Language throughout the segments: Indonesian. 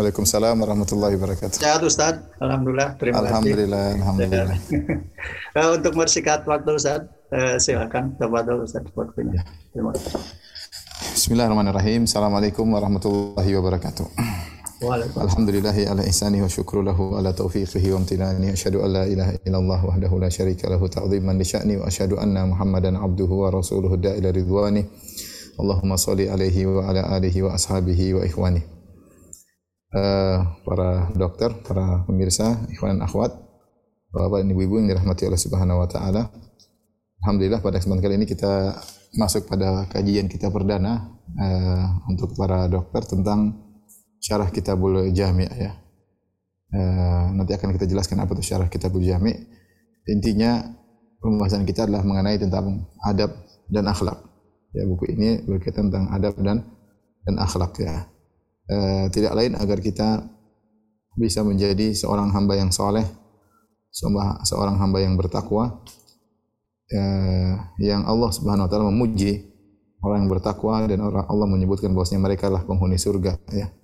Waalaikumsalam warahmatullahi wabarakatuh. Sehat Ustaz, Alhamdulillah. Terima Alhamdulillah, kasih. alhamdulillah. Eh, Untuk bersikat waktu Ustaz, eh, silakan. Tafadhol Ustaz waktunya. Terima kasih. Bismillahirrahmanirrahim. Assalamualaikum warahmatullahi wabarakatuh. Alhamdulillahi ala ihsani wa syukru lahu ala taufiqihi wa amtinani. Asyhadu an la ilaha illallah wahdahu la syarika lahu ta'ziman li sya'ni wa asyhadu anna Muhammadan abduhu wa rasuluhu ridwani. Allahumma salli alaihi wa ala alihi wa ashabihi wa ikhwani. Eh, para dokter, para pemirsa, ikhwan dan akhwat, bapak dan ibu-ibu yang dirahmati Allah Subhanahu wa taala. Alhamdulillah pada kesempatan kali ini kita masuk pada kajian kita perdana eh, untuk para dokter tentang syarah kitabul jami' ya. Eh, nanti akan kita jelaskan apa itu syarah kitabul jami'. Intinya pembahasan kita adalah mengenai tentang adab dan akhlak. Ya, buku ini berkaitan tentang adab dan dan akhlak ya. Eh, tidak lain agar kita bisa menjadi seorang hamba yang soleh, seorang hamba yang bertakwa, eh, yang Allah Subhanahu Wa Taala memuji orang yang bertakwa dan orang Allah menyebutkan bahwasanya mereka lah penghuni surga. Ya.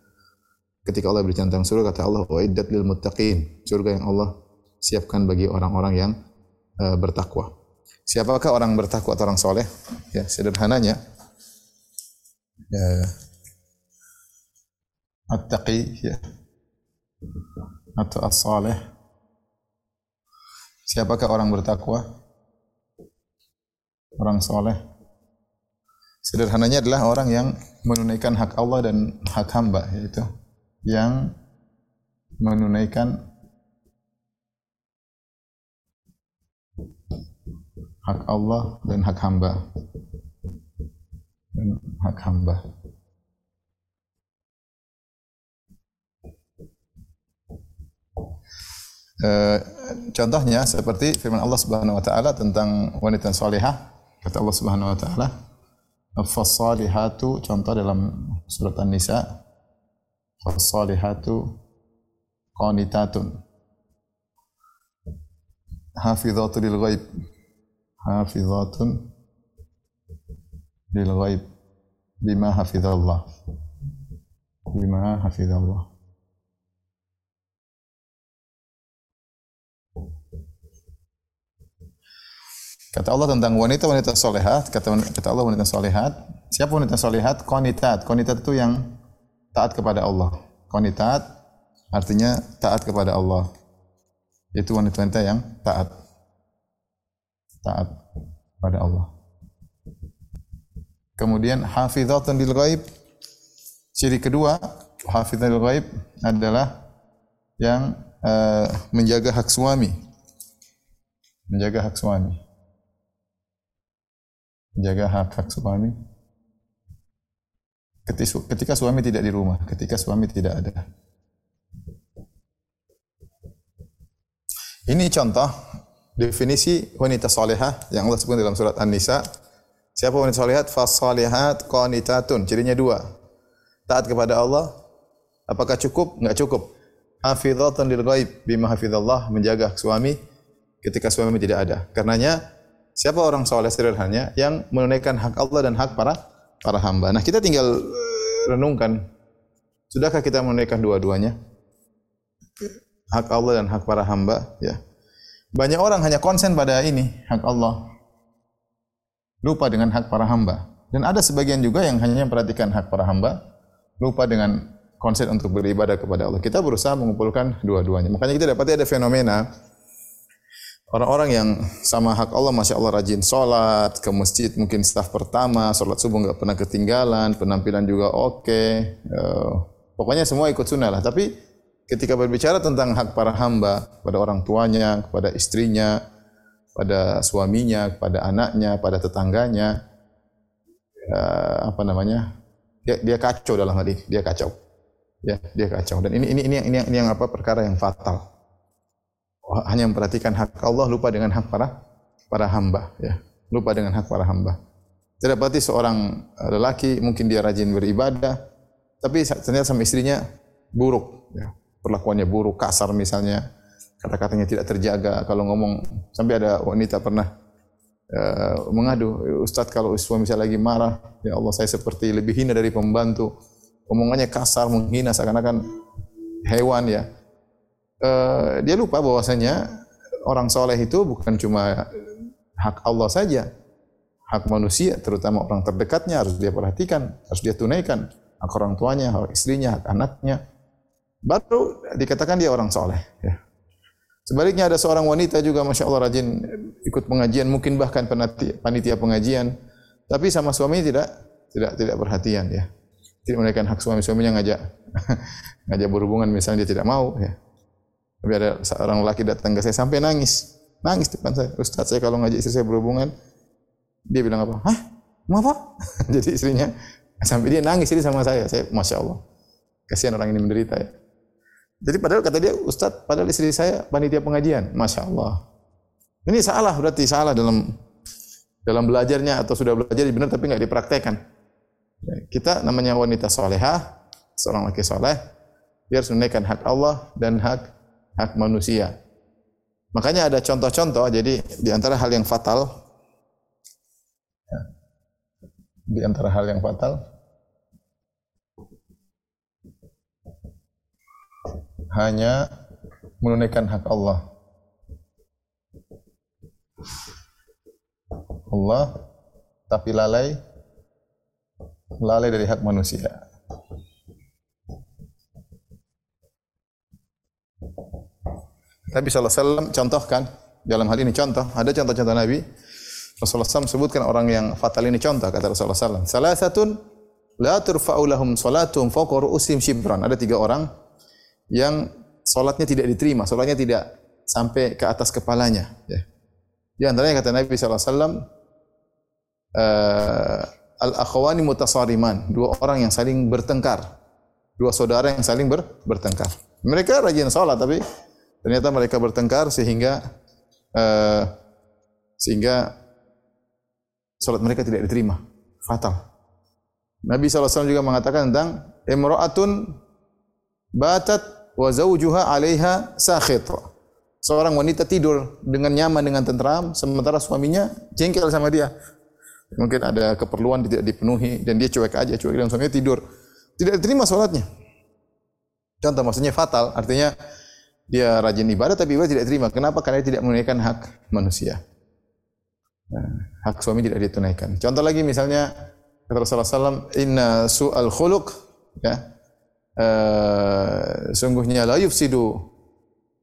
Ketika Allah berbicara tentang surga, kata Allah, wa lil muttaqin, surga yang Allah siapkan bagi orang-orang yang eh, bertakwa. Siapakah orang bertakwa atau orang soleh? Ya, sederhananya, ya, at-taqi ya. atau as-salih. Siapakah orang bertakwa? Orang soleh. Sederhananya adalah orang yang menunaikan hak Allah dan hak hamba, yaitu yang menunaikan hak Allah dan hak hamba. Dan hak hamba. Contohnya seperti firman Allah Subhanahu wa taala tentang wanita salihah. Kata Allah Subhanahu wa taala fas-salihatu contoh dalam surat An-Nisa fas-salihatu qanitatun. Hafizatun lil ghaib. Hafizatun lil ghaib. Bima hafizallah. Bima hafizallah Kata Allah tentang wanita-wanita solehat, kata, kata Allah wanita solehat, siapa wanita solehat? Konitat. Konitat itu yang taat kepada Allah. Konitat artinya taat kepada Allah. Itu wanita-wanita yang taat. Taat kepada Allah. Kemudian hafizatun lil ghaib. Ciri kedua, hafizatun lil ghaib adalah yang uh, menjaga hak suami. Menjaga hak suami menjaga hak-hak suami ketika suami tidak di rumah, ketika suami tidak ada. Ini contoh definisi wanita salihah yang Allah sebutkan dalam surat An-Nisa. Siapa wanita salihat? Fasalihat qanitatun. Cirinya dua. Taat kepada Allah. Apakah cukup? Enggak cukup. Hafizatan lil ghaib bima hafizallah menjaga suami ketika suami tidak ada. Karenanya Siapa orang soleh sederhananya yang menunaikan hak Allah dan hak para para hamba. Nah kita tinggal renungkan, sudahkah kita menunaikan dua-duanya? Hak Allah dan hak para hamba, ya. Banyak orang hanya konsen pada ini, hak Allah. Lupa dengan hak para hamba. Dan ada sebagian juga yang hanya memperhatikan hak para hamba, lupa dengan konsen untuk beribadah kepada Allah. Kita berusaha mengumpulkan dua-duanya. Makanya kita dapati ada fenomena Orang-orang yang sama hak Allah, masya Allah rajin sholat, ke masjid mungkin staf pertama, sholat subuh nggak pernah ketinggalan, penampilan juga oke, okay. uh, pokoknya semua ikut sunnah lah. Tapi ketika berbicara tentang hak para hamba pada orang tuanya, kepada istrinya, pada suaminya, kepada anaknya, pada tetangganya, uh, apa namanya, dia, dia kacau dalam hal ini, dia kacau, ya dia kacau. Dan ini ini ini ini, ini yang apa perkara yang fatal hanya memperhatikan hak Allah lupa dengan hak para para hamba ya. Lupa dengan hak para hamba. Tidak berarti seorang eh, lelaki mungkin dia rajin beribadah, tapi ternyata sama istrinya buruk ya. Perlakuannya buruk, kasar misalnya, kata-katanya tidak terjaga. Kalau ngomong sampai ada wanita pernah uh, mengadu, Ustadz kalau suami saya lagi marah, ya Allah saya seperti lebih hina dari pembantu. Omongannya kasar, menghina seakan-akan hewan ya. Uh, dia lupa bahwasanya orang soleh itu bukan cuma hak Allah saja, hak manusia, terutama orang terdekatnya harus dia perhatikan, harus dia tunaikan. Hak orang tuanya, hak istrinya, hak anaknya. Baru dikatakan dia orang soleh. Ya. Sebaliknya ada seorang wanita juga Masya Allah rajin ikut pengajian, mungkin bahkan panitia pengajian. Tapi sama suaminya tidak tidak tidak perhatian ya. Tidak menaikkan hak suami suaminya ngajak ngajak berhubungan misalnya dia tidak mau ya. Tapi ada seorang laki datang ke saya sampai nangis. Nangis depan saya. Ustaz saya kalau ngajak istri saya berhubungan dia bilang apa? Hah? Mau apa? Jadi istrinya sampai dia nangis ini sama saya. Saya Masya Allah. Kasihan orang ini menderita ya. Jadi padahal kata dia, Ustaz, padahal istri saya panitia pengajian. Masya Allah. Ini salah berarti salah dalam dalam belajarnya atau sudah belajar benar tapi nggak dipraktekkan. Ya, kita namanya wanita solehah, seorang laki soleh, biar tunaikan hak Allah dan hak hak manusia. Makanya ada contoh-contoh. Jadi di antara hal yang fatal, ya, di antara hal yang fatal, hanya menunaikan hak Allah. Allah tapi lalai lalai dari hak manusia. Nabi SAW contohkan dalam hal ini contoh ada contoh-contoh Nabi Rasulullah SAW sebutkan orang yang fatal ini contoh kata Rasulullah SAW. Salah satu la turfa'u lahum salatum fawqa ru'usim shibran. Ada tiga orang yang solatnya tidak diterima, solatnya tidak sampai ke atas kepalanya. Ya. Di antaranya kata Nabi SAW, uh, eh, al-akhwani mutasariman, dua orang yang saling bertengkar, dua saudara yang saling ber, bertengkar. Mereka rajin sholat tapi ternyata mereka bertengkar sehingga uh, sehingga sholat mereka tidak diterima, fatal. Nabi SAW juga mengatakan tentang imra'atun batat wa zawjuha 'alaiha sakhit. Seorang wanita tidur dengan nyaman dengan tentram sementara suaminya jengkel sama dia. Mungkin ada keperluan tidak dipenuhi dan dia cuek aja, cuek dan suaminya tidur. Tidak diterima salatnya. Contoh maksudnya fatal, artinya dia rajin ibadah tapi ibadah tidak diterima. Kenapa? Karena dia tidak menunaikan hak manusia. Nah, hak suami tidak ditunaikan. Contoh lagi misalnya kata Rasulullah SAW, inna su'al khuluq, ya, uh, sungguhnya la yufsidu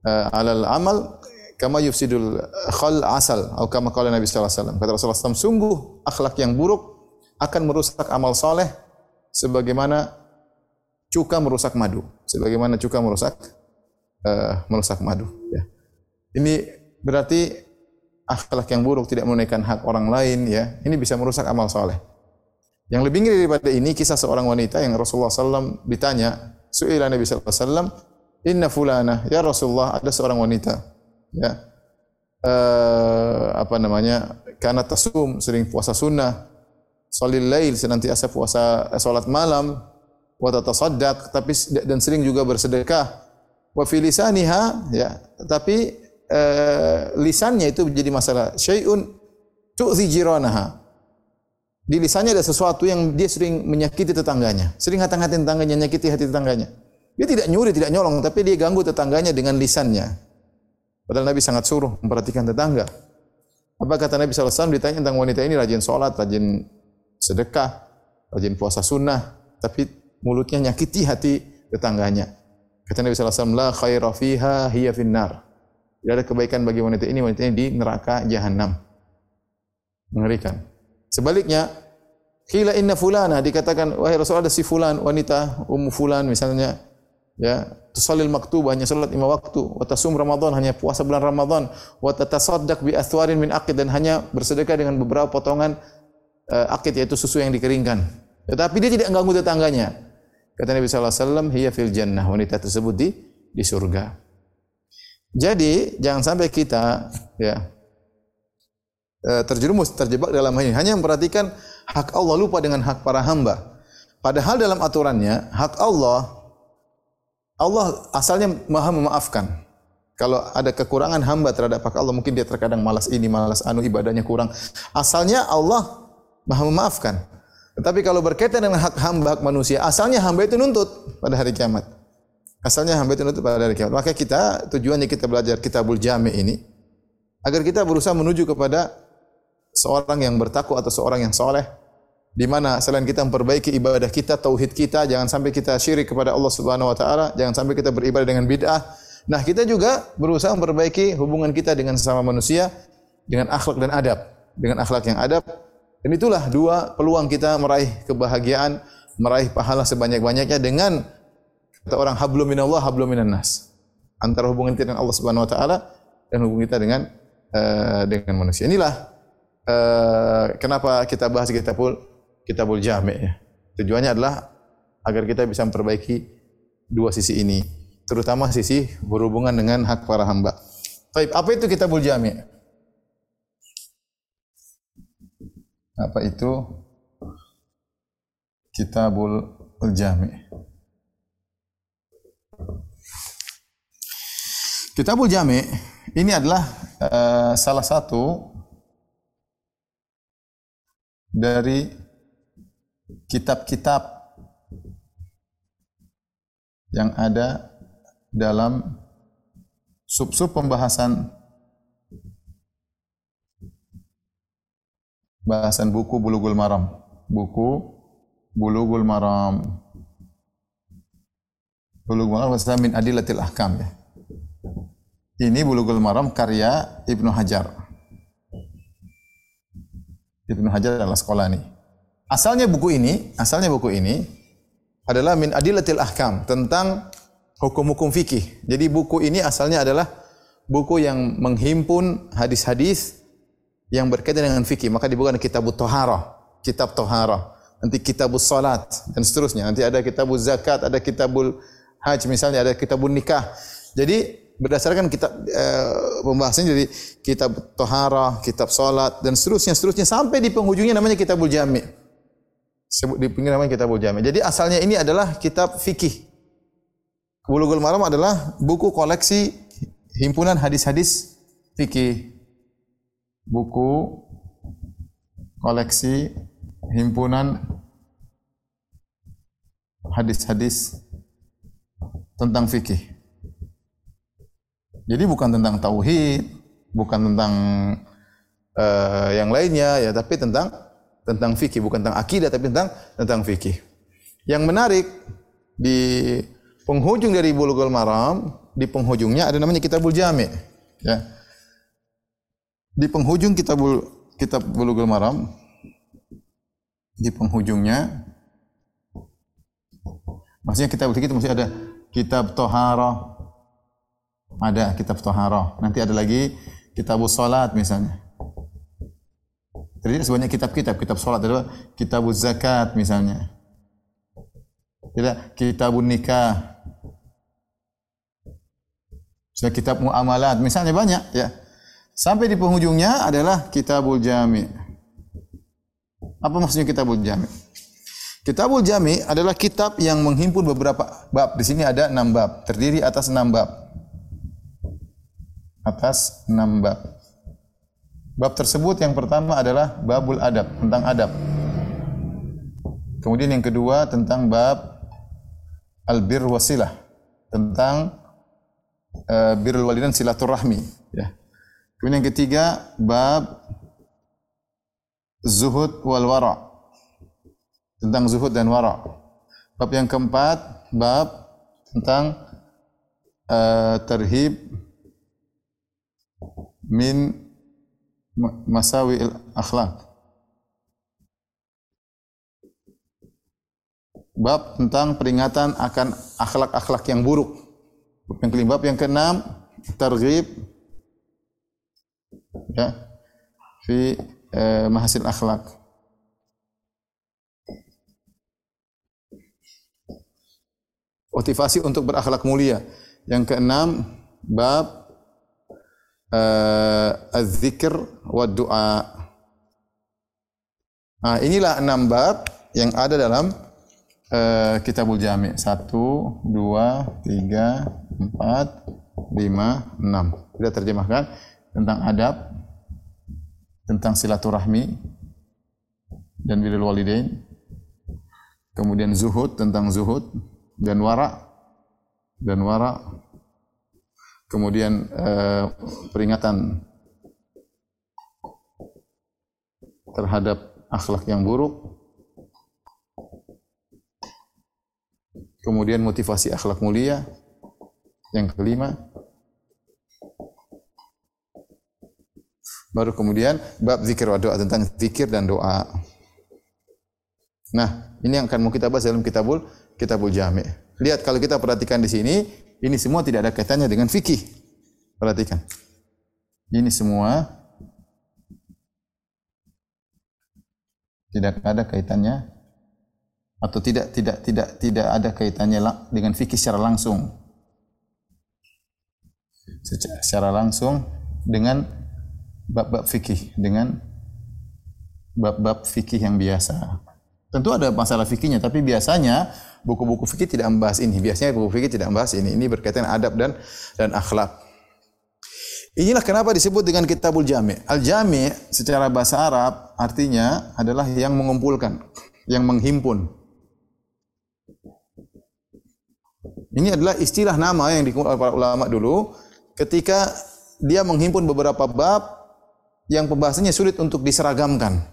uh, alal amal kama yufsidul khal asal atau kama qala Nabi wasallam. Kata Rasulullah SAW, sungguh akhlak yang buruk akan merusak amal soleh sebagaimana cuka merusak madu. Sebagaimana cuka merusak uh, merusak madu. Ya. Ini berarti akhlak yang buruk tidak menunaikan hak orang lain ya. Ini bisa merusak amal soleh. Yang lebih ngeri daripada ini kisah seorang wanita yang Rasulullah SAW ditanya, Su'ila Nabi SAW, Inna fulana, ya Rasulullah, ada seorang wanita, ya, uh, apa namanya, karena tasum, sering puasa sunnah, salil lail, senantiasa puasa salat malam, wa tatasaddaq, tapi dan sering juga bersedekah, wa fi lisaniha, ya, tapi uh, lisannya itu menjadi masalah. Syai'un tu'zi jiranaha. Di lisannya ada sesuatu yang dia sering menyakiti tetangganya. Sering hati-hati tetangganya, menyakiti hati tetangganya. Dia tidak nyuri, tidak nyolong, tapi dia ganggu tetangganya dengan lisannya. Padahal Nabi sangat suruh memperhatikan tetangga. Apa kata Nabi SAW ditanya tentang wanita ini rajin sholat, rajin sedekah, rajin puasa sunnah, tapi mulutnya nyakiti hati tetangganya. Kata Nabi SAW, La khaira fiha hiya finnar. Tidak ada kebaikan bagi wanita ini, wanita ini di neraka jahanam. Mengerikan. Sebaliknya, kila inna fulana dikatakan wahai Rasul ada si fulan wanita ummu fulan misalnya ya tusallil maktub hanya salat lima waktu wa tasum ramadan hanya puasa bulan Ramadan wa tatasaddaq bi athwarin min aqid dan hanya bersedekah dengan beberapa potongan uh, akid yaitu susu yang dikeringkan tetapi dia tidak mengganggu tetangganya kata Nabi wasallam hiya fil jannah wanita tersebut di di surga jadi jangan sampai kita ya eh, terjerumus, terjebak dalam hal ini. Hanya memperhatikan hak Allah lupa dengan hak para hamba. Padahal dalam aturannya hak Allah Allah asalnya Maha memaafkan. Kalau ada kekurangan hamba terhadap hak Allah, mungkin dia terkadang malas ini, malas anu ibadahnya kurang. Asalnya Allah Maha memaafkan. Tetapi kalau berkaitan dengan hak hamba, hak manusia, asalnya hamba itu nuntut pada hari kiamat. Asalnya hamba itu nuntut pada hari kiamat. Maka kita tujuannya kita belajar kitabul jami ini agar kita berusaha menuju kepada seorang yang bertakwa atau seorang yang soleh di mana selain kita memperbaiki ibadah kita, tauhid kita, jangan sampai kita syirik kepada Allah Subhanahu wa taala, jangan sampai kita beribadah dengan bid'ah. Nah, kita juga berusaha memperbaiki hubungan kita dengan sesama manusia dengan akhlak dan adab, dengan akhlak yang adab. Dan itulah dua peluang kita meraih kebahagiaan, meraih pahala sebanyak-banyaknya dengan kata orang hablum minallah hablum minan nas. Antara hubungan kita dengan Allah Subhanahu wa taala dan hubungan kita dengan uh, dengan manusia. Inilah uh, kenapa kita bahas kitabul kitabul jami' ya. Tujuannya adalah agar kita bisa memperbaiki dua sisi ini, terutama sisi berhubungan dengan hak para hamba. Baik, apa itu kitabul jami'? Apa itu kitabul jami'? Kitabul Jami ini adalah uh, salah satu dari kitab-kitab yang ada dalam sub-sub pembahasan bahasan buku Bulughul Maram. Buku Bulughul Maram. Bulughul Maram maksudnya min adilatil ahkam ya. Ini Bulughul Maram karya Ibnu Hajar. Ibnu Hajar adalah sekolah ini. Asalnya buku ini, asalnya buku ini adalah min adilatil ahkam tentang hukum-hukum fikih. Jadi buku ini asalnya adalah buku yang menghimpun hadis-hadis yang berkaitan dengan fikih. Maka dibuat kitab Toharah, kitab Toharah, nanti kitab salat dan seterusnya. Nanti ada kitab zakat, ada kitabul haji misalnya, ada kitabun nikah. Jadi berdasarkan kitab e, pembahasannya dari kitab tohara, kitab salat dan seterusnya seterusnya sampai di penghujungnya namanya kitabul jami. Sebut di pinggir namanya kitabul jami. Jadi asalnya ini adalah kitab fikih. Bulughul Maram adalah buku koleksi himpunan hadis-hadis fikih. Buku koleksi himpunan hadis-hadis tentang fikih. Jadi bukan tentang tauhid, bukan tentang uh, yang lainnya ya, tapi tentang tentang fikih, bukan tentang akidah tapi tentang tentang fikih. Yang menarik di penghujung dari Bulughul Maram, di penghujungnya ada namanya Kitabul Jami' ya. Di penghujung Kitabul Kitab Bulughul Maram di penghujungnya maksudnya kitab fikih itu masih ada kitab toharah ada kitab toharoh. Nanti ada lagi kitab salat misalnya. Jadi sebanyak kitab-kitab, kitab salat ada kitab zakat misalnya. Tidak, kitab nikah. Misalnya kitab muamalat, misalnya banyak ya. Sampai di penghujungnya adalah kitabul jami. Apa maksudnya kitabul jami? Kitabul jami adalah kitab yang menghimpun beberapa bab. Di sini ada enam bab, terdiri atas enam bab atas enam bab. Bab tersebut yang pertama adalah babul adab, tentang adab. Kemudian yang kedua tentang bab albir wasilah, tentang uh, birrul walidan silaturahmi. Ya. Kemudian yang ketiga bab zuhud wal wara, tentang zuhud dan wara. Bab yang keempat bab tentang uh, terhib min masawi akhlak. Bab tentang peringatan akan akhlak-akhlak yang buruk. Yang kelima, bab yang keenam, targhib ya fi eh, mahasil akhlak. Motivasi untuk berakhlak mulia. Yang keenam, bab uh, az-zikr wa du'a. Nah, inilah enam bab yang ada dalam uh, Kitabul Jami. Satu, dua, tiga, empat, lima, enam. Kita terjemahkan tentang adab, tentang silaturahmi dan birrul walidain. Kemudian zuhud tentang zuhud dan wara dan wara. Kemudian eh, peringatan terhadap akhlak yang buruk. Kemudian motivasi akhlak mulia. Yang kelima, Baru kemudian bab zikir wa doa tentang zikir dan doa. Nah, ini yang akan mau kita bahas dalam kitabul kitabul jami'. Lihat kalau kita perhatikan di sini, ini semua tidak ada kaitannya dengan fikih. Perhatikan. Ini semua tidak ada kaitannya atau tidak tidak tidak tidak ada kaitannya dengan fikih secara langsung. Secara langsung dengan bab-bab fikih dengan bab-bab fikih yang biasa. Tentu ada masalah fikihnya, tapi biasanya buku-buku fikih tidak membahas ini. Biasanya buku fikih tidak membahas ini. Ini berkaitan adab dan dan akhlak. Inilah kenapa disebut dengan Kitabul Jami'. Al-Jami' secara bahasa Arab artinya adalah yang mengumpulkan, yang menghimpun. Ini adalah istilah nama yang digunakan para ulama dulu ketika dia menghimpun beberapa bab yang pembahasannya sulit untuk diseragamkan.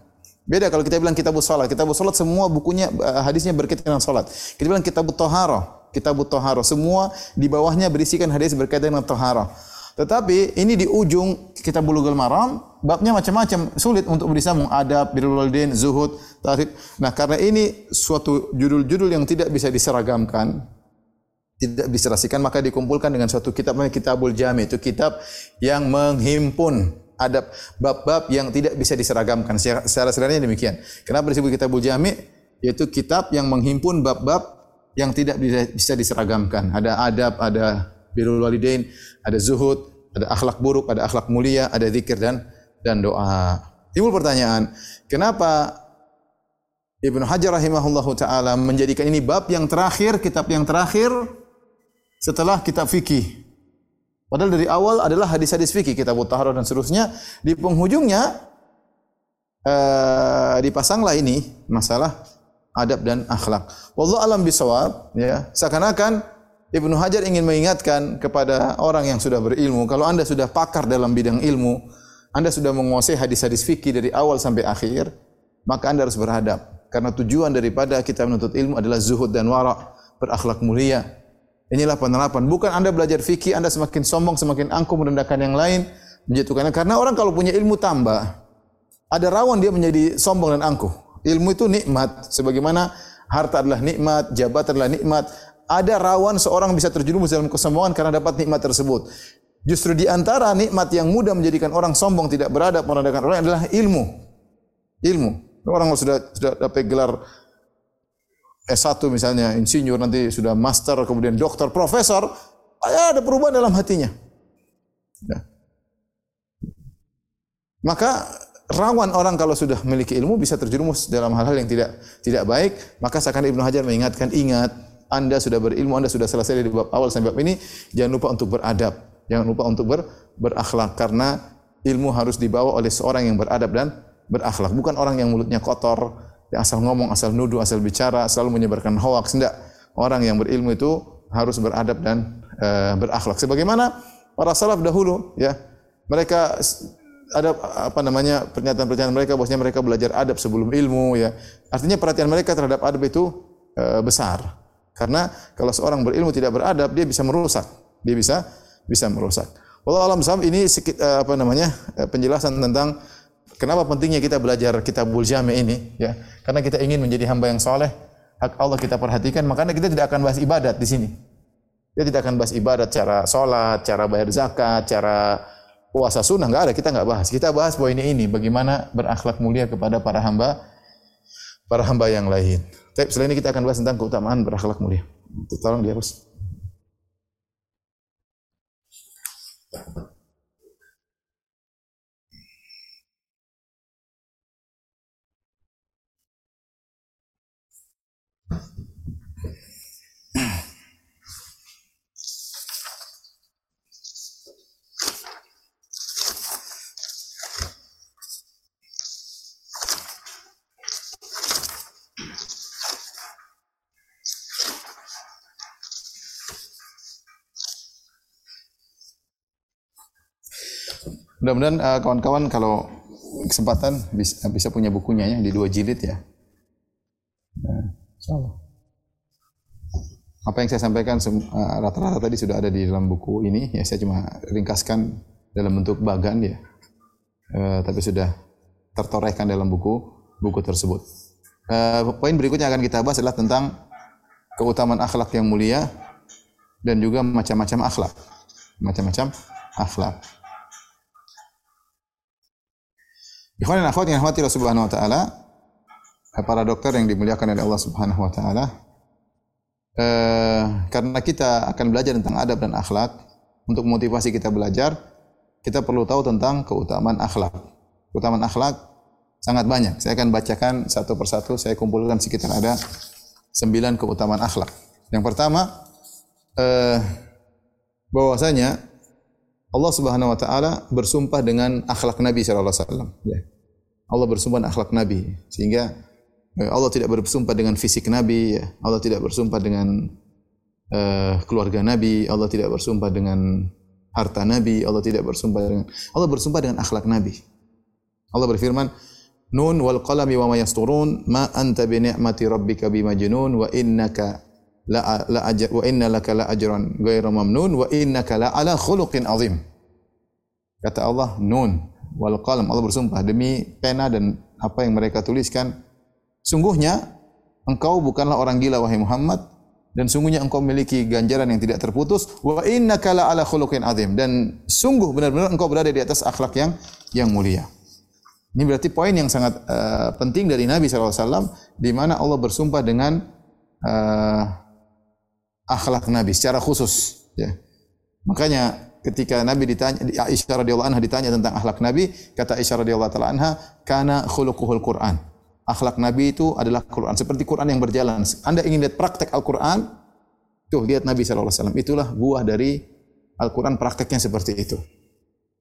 Beda kalau kita bilang kitabus salat. Kitabus salat semua bukunya eh, hadisnya berkaitan dengan salat. Kita bilang kitabut toharo. Kitabut toharo. Semua di bawahnya berisikan hadis berkaitan dengan toharo. Tetapi ini di ujung kitab bulughul maram, babnya macam-macam, sulit untuk berisambung adab, birrul walidain, zuhud, tarik. Nah, karena ini suatu judul-judul yang tidak bisa diseragamkan, tidak diserasikan maka dikumpulkan dengan suatu kitab namanya Kitabul Jami. Itu kitab yang menghimpun adab bab-bab yang tidak bisa diseragamkan. Secara, secara sederhananya demikian. Kenapa disebut kitabul jami? Yaitu kitab yang menghimpun bab-bab yang tidak bisa diseragamkan. Ada adab, ada birrul walidain, ada zuhud, ada akhlak buruk, ada akhlak mulia, ada zikir dan dan doa. Timbul pertanyaan, kenapa Ibnu Hajar rahimahullahu taala menjadikan ini bab yang terakhir, kitab yang terakhir setelah kitab fikih. Padahal dari awal adalah hadis-hadis fikih, kitab taharah dan seterusnya. Di penghujungnya uh, dipasanglah ini masalah adab dan akhlak. Wallahu alam bisawab, ya. Seakan-akan Ibnu Hajar ingin mengingatkan kepada orang yang sudah berilmu, kalau Anda sudah pakar dalam bidang ilmu, Anda sudah menguasai hadis-hadis fikih dari awal sampai akhir, maka Anda harus beradab. Karena tujuan daripada kita menuntut ilmu adalah zuhud dan wara, berakhlak mulia. Inilah penerapan. Bukan Anda belajar fikih, Anda semakin sombong, semakin angkuh merendahkan yang lain, menjatuhkannya. Karena orang kalau punya ilmu tambah, ada rawan dia menjadi sombong dan angkuh. Ilmu itu nikmat, sebagaimana harta adalah nikmat, jabatan adalah nikmat. Ada rawan seorang bisa terjerumus dalam kesombongan karena dapat nikmat tersebut. Justru di antara nikmat yang mudah menjadikan orang sombong tidak beradab merendahkan orang adalah ilmu. Ilmu. Orang sudah sudah dapat gelar S1 misalnya, insinyur, nanti sudah master, kemudian dokter, profesor, ya ada perubahan dalam hatinya. Ya. Maka rawan orang kalau sudah memiliki ilmu bisa terjerumus dalam hal-hal yang tidak tidak baik. Maka seakan Ibnu Hajar mengingatkan, ingat, Anda sudah berilmu, Anda sudah selesai dari bab awal sampai bab ini, jangan lupa untuk beradab, jangan lupa untuk ber, berakhlak karena ilmu harus dibawa oleh seorang yang beradab dan berakhlak, bukan orang yang mulutnya kotor, asal ngomong, asal nuduh, asal bicara, selalu menyebarkan hoax. Tidak. Orang yang berilmu itu harus beradab dan e, berakhlak. Sebagaimana para salaf dahulu, ya, mereka ada apa namanya pernyataan-pernyataan mereka bahwasanya mereka belajar adab sebelum ilmu, ya. Artinya perhatian mereka terhadap adab itu e, besar. Karena kalau seorang berilmu tidak beradab, dia bisa merusak. Dia bisa bisa merusak. Allah alam ini sedikit e, apa namanya penjelasan tentang Kenapa pentingnya kita belajar kitabul jami ini? Ya, karena kita ingin menjadi hamba yang soleh, hak Allah kita perhatikan, makanya kita tidak akan bahas ibadat di sini. Kita tidak akan bahas ibadat cara sholat, cara bayar zakat, cara puasa sunnah, nggak ada, kita nggak bahas. Kita bahas bahwa ini bagaimana berakhlak mulia kepada para hamba, para hamba yang lain. Tapi selain ini kita akan bahas tentang keutamaan berakhlak mulia. Tolong dihapus. Mudah-mudahan uh, kawan-kawan kalau kesempatan bisa, bisa punya bukunya ya di dua jilid ya. Nah. Apa yang saya sampaikan uh, rata-rata tadi sudah ada di dalam buku ini ya saya cuma ringkaskan dalam bentuk bagan ya. Uh, tapi sudah tertorehkan dalam buku buku tersebut. Uh, poin berikutnya akan kita bahas adalah tentang keutamaan akhlak yang mulia dan juga macam-macam akhlak. Macam-macam akhlak. Ikhwan akhwat yang rahmati Allah Subhanahu wa taala, para dokter yang dimuliakan oleh Allah Subhanahu wa taala, eh, karena kita akan belajar tentang adab dan akhlak, untuk motivasi kita belajar, kita perlu tahu tentang keutamaan akhlak. Keutamaan akhlak sangat banyak. Saya akan bacakan satu persatu, saya kumpulkan sekitar ada sembilan keutamaan akhlak. Yang pertama, eh, bahwasanya Allah Subhanahu wa taala bersumpah dengan akhlak Nabi sallallahu alaihi wasallam. Ya. Allah bersumpah dengan akhlak Nabi sehingga eh, Allah tidak bersumpah dengan fisik Nabi, ya. Allah tidak bersumpah dengan uh, keluarga Nabi, Allah tidak bersumpah dengan harta Nabi, Allah tidak bersumpah dengan Allah bersumpah dengan akhlak Nabi. Allah berfirman, Nun wal qalami wa ma yasturun ma anta bi ni'mati rabbika bimajnun wa innaka la la ajr wa inna laka la ajran ghairu mamnun wa innaka la ala khuluqin azim. Kata Allah, Nun wal qalam. Allah bersumpah demi pena dan apa yang mereka tuliskan. Sungguhnya engkau bukanlah orang gila wahai Muhammad dan sungguhnya engkau memiliki ganjaran yang tidak terputus wa innaka la ala khuluqin azim dan sungguh benar-benar engkau berada di atas akhlak yang yang mulia. Ini berarti poin yang sangat uh, penting dari Nabi SAW di mana Allah bersumpah dengan uh, akhlak Nabi secara khusus. Ya. Makanya ketika Nabi ditanya, Aisyah radhiyallahu anha ditanya tentang akhlak Nabi, kata Aisyah radhiyallahu taala anha, kana khuluquhul Quran. Akhlak Nabi itu adalah Quran, seperti Quran yang berjalan. Anda ingin lihat praktek Al-Quran, tuh lihat Nabi SAW. Itulah buah dari Al-Quran prakteknya seperti itu.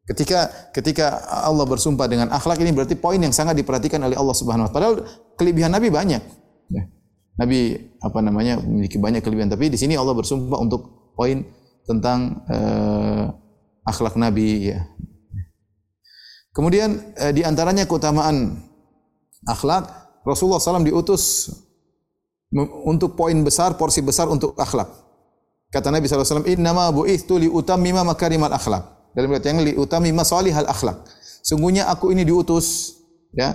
Ketika ketika Allah bersumpah dengan akhlak ini berarti poin yang sangat diperhatikan oleh Allah Subhanahu wa taala. Padahal kelebihan Nabi banyak. Ya. Nabi apa namanya memiliki banyak kelebihan tapi di sini Allah bersumpah untuk poin tentang uh, akhlak Nabi ya. Kemudian uh, di antaranya keutamaan akhlak Rasulullah SAW diutus untuk poin besar, porsi besar untuk akhlak. Kata Nabi SAW, Innama bu'ithtu li utammima makarimal akhlak. Dalam riwayat yang li utammima salihal akhlak. Sungguhnya aku ini diutus ya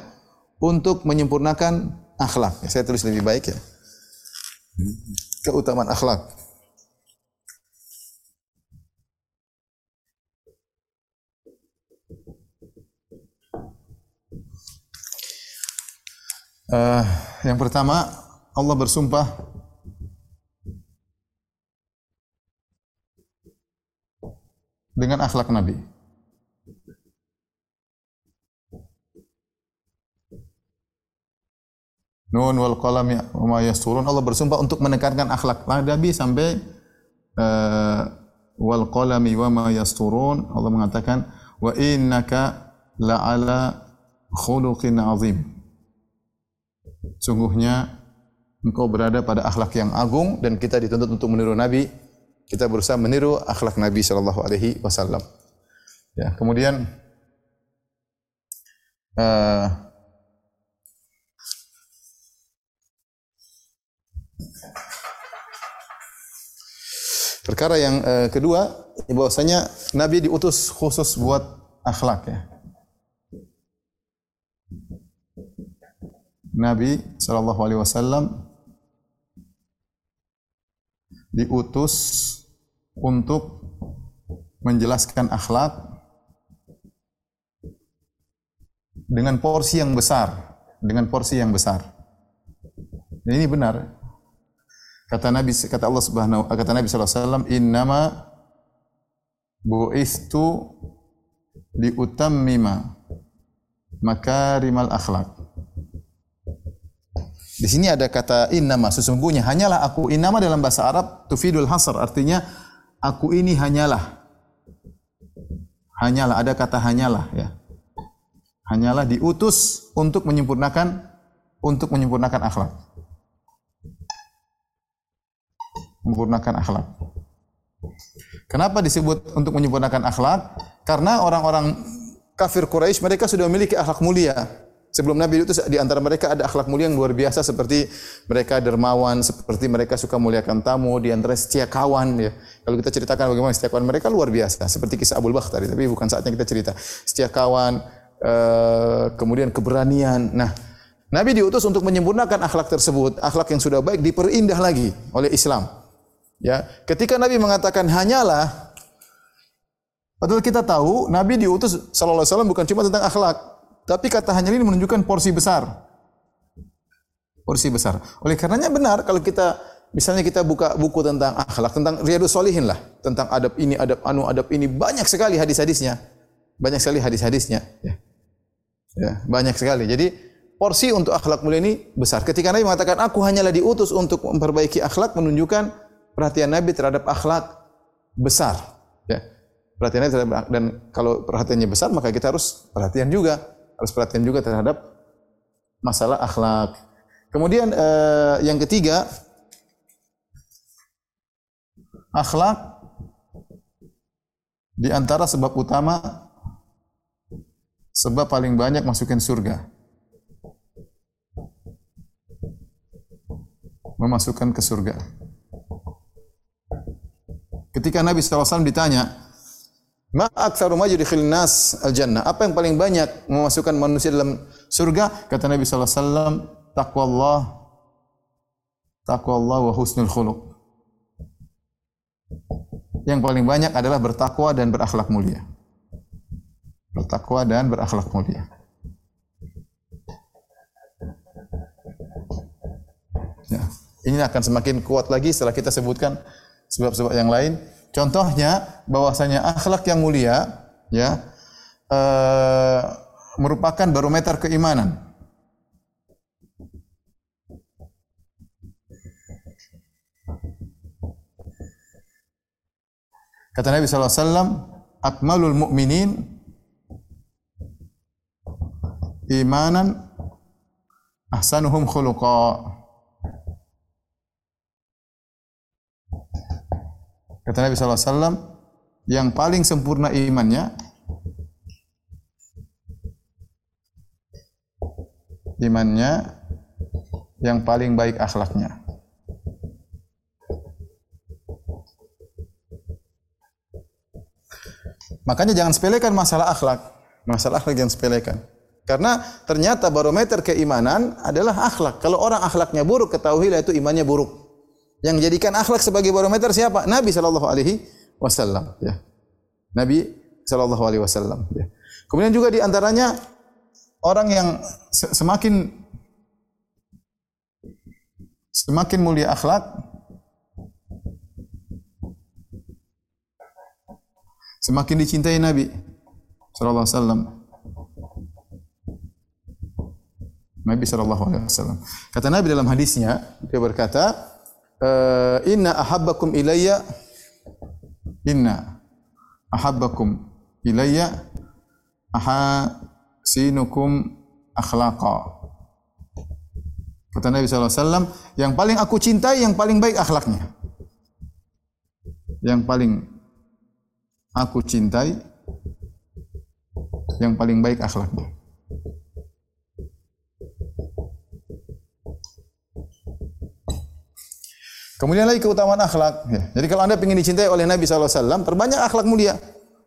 untuk menyempurnakan akhlak. Ya, saya tulis lebih baik ya. Keutamaan akhlak. Uh, yang pertama, Allah bersumpah dengan akhlak Nabi. Nun wal qalam ya ma yasturun Allah bersumpah untuk menekankan akhlak Nabi sampai uh, wal qalami wa ma yasturun Allah mengatakan wa innaka la ala khuluqin azim Sungguhnya engkau berada pada akhlak yang agung dan kita dituntut untuk meniru Nabi. Kita berusaha meniru akhlak Nabi Shallallahu Alaihi Wasallam. Ya, kemudian uh, perkara yang uh, kedua bahwasanya Nabi diutus khusus buat akhlak ya. Nabi Shallallahu Alaihi Wasallam diutus untuk menjelaskan akhlak dengan porsi yang besar, dengan porsi yang besar. Dan ini benar. Kata Nabi kata Allah Subhanahu kata Nabi sallallahu alaihi wasallam innama bu'istu liutammima makarimal akhlak Di sini ada kata innama sesungguhnya hanyalah aku innama dalam bahasa Arab tufidul hasr artinya aku ini hanyalah hanyalah ada kata hanyalah ya. Hanyalah diutus untuk menyempurnakan untuk menyempurnakan akhlak. Menyempurnakan akhlak. Kenapa disebut untuk menyempurnakan akhlak? Karena orang-orang kafir Quraisy mereka sudah memiliki akhlak mulia. Sebelum Nabi itu di antara mereka ada akhlak mulia yang luar biasa seperti mereka dermawan, seperti mereka suka muliakan tamu, di antara setia kawan ya. Kalau kita ceritakan bagaimana setia kawan mereka luar biasa, seperti kisah Abu Bakar tadi, tapi bukan saatnya kita cerita. Setia kawan, eh, kemudian keberanian. Nah, Nabi diutus untuk menyempurnakan akhlak tersebut, akhlak yang sudah baik diperindah lagi oleh Islam. Ya, ketika Nabi mengatakan hanyalah Padahal kita tahu Nabi diutus sallallahu alaihi wasallam bukan cuma tentang akhlak, tapi kata hanya ini menunjukkan porsi besar. Porsi besar. Oleh karenanya benar kalau kita misalnya kita buka buku tentang akhlak, tentang Riyadus Solihin lah, tentang adab ini, adab anu, adab ini, banyak sekali hadis-hadisnya. Banyak sekali hadis-hadisnya. Ya. ya, banyak sekali. Jadi porsi untuk akhlak mulia ini besar. Ketika Nabi mengatakan aku hanyalah diutus untuk memperbaiki akhlak menunjukkan perhatian Nabi terhadap akhlak besar. Ya. Perhatiannya terhadap dan kalau perhatiannya besar maka kita harus perhatian juga harus perhatian juga terhadap masalah akhlak. Kemudian eh, yang ketiga, akhlak di antara sebab utama sebab paling banyak masukin surga. Memasukkan ke surga. Ketika Nabi SAW ditanya, Ma aktsaru ma yudkhilun nas al jannah. Apa yang paling banyak memasukkan manusia dalam surga? Kata Nabi sallallahu alaihi wasallam, taqwallah taqwallah wa husnul khuluq. Yang paling banyak adalah bertakwa dan berakhlak mulia. Bertakwa dan berakhlak mulia. Ya. Ini akan semakin kuat lagi setelah kita sebutkan sebab-sebab yang lain. Contohnya bahwasanya akhlak yang mulia ya uh, merupakan barometer keimanan. Kata Nabi SAW, Akmalul mu'minin imanan ahsanuhum khuluqa. Kata Nabi SAW, yang paling sempurna imannya, imannya yang paling baik akhlaknya. Makanya jangan sepelekan masalah akhlak. Masalah akhlak jangan sepelekan. Karena ternyata barometer keimanan adalah akhlak. Kalau orang akhlaknya buruk, ketahuilah itu imannya buruk. Yang jadikan akhlak sebagai barometer siapa? Nabi sallallahu alaihi wasallam, ya. Nabi sallallahu alaihi wasallam, ya. Kemudian juga di antaranya orang yang semakin semakin mulia akhlak semakin dicintai Nabi sallallahu alaihi wasallam. Nabi sallallahu alaihi wasallam. Kata Nabi dalam hadisnya, dia berkata, uh, inna ahabbakum ilayya inna ahabbakum ilayya ahasinukum akhlaqa Kata Nabi SAW, yang paling aku cintai, yang paling baik akhlaknya. Yang paling aku cintai, yang paling baik akhlaknya. Kemudian lagi keutamaan akhlak. Ya. Jadi kalau anda ingin dicintai oleh Nabi SAW, perbanyak akhlak mulia.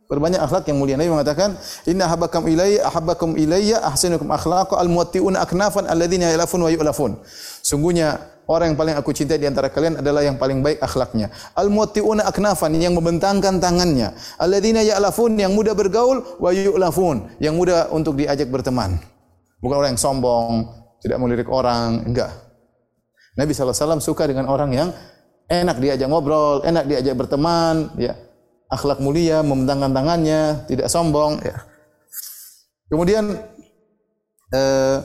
Perbanyak akhlak yang mulia. Nabi mengatakan, Inna habakam ilayya, ahabbakum ilayya, ahsinukum akhlaq, al-muwatti'una aknafan, alladhina yalafun wa yu'lafun. Sungguhnya, orang yang paling aku cintai di antara kalian adalah yang paling baik akhlaknya. Al-muwatti'una aknafan, yang membentangkan tangannya. Alladhina ya'lafun, yang mudah bergaul, wa yu'lafun, yang mudah untuk diajak berteman. Bukan orang yang sombong, tidak melirik orang, enggak. Nabi SAW suka dengan orang yang enak diajak ngobrol, enak diajak berteman, ya. Akhlak mulia, membentangkan tangannya, tidak sombong, ya. Kemudian eh,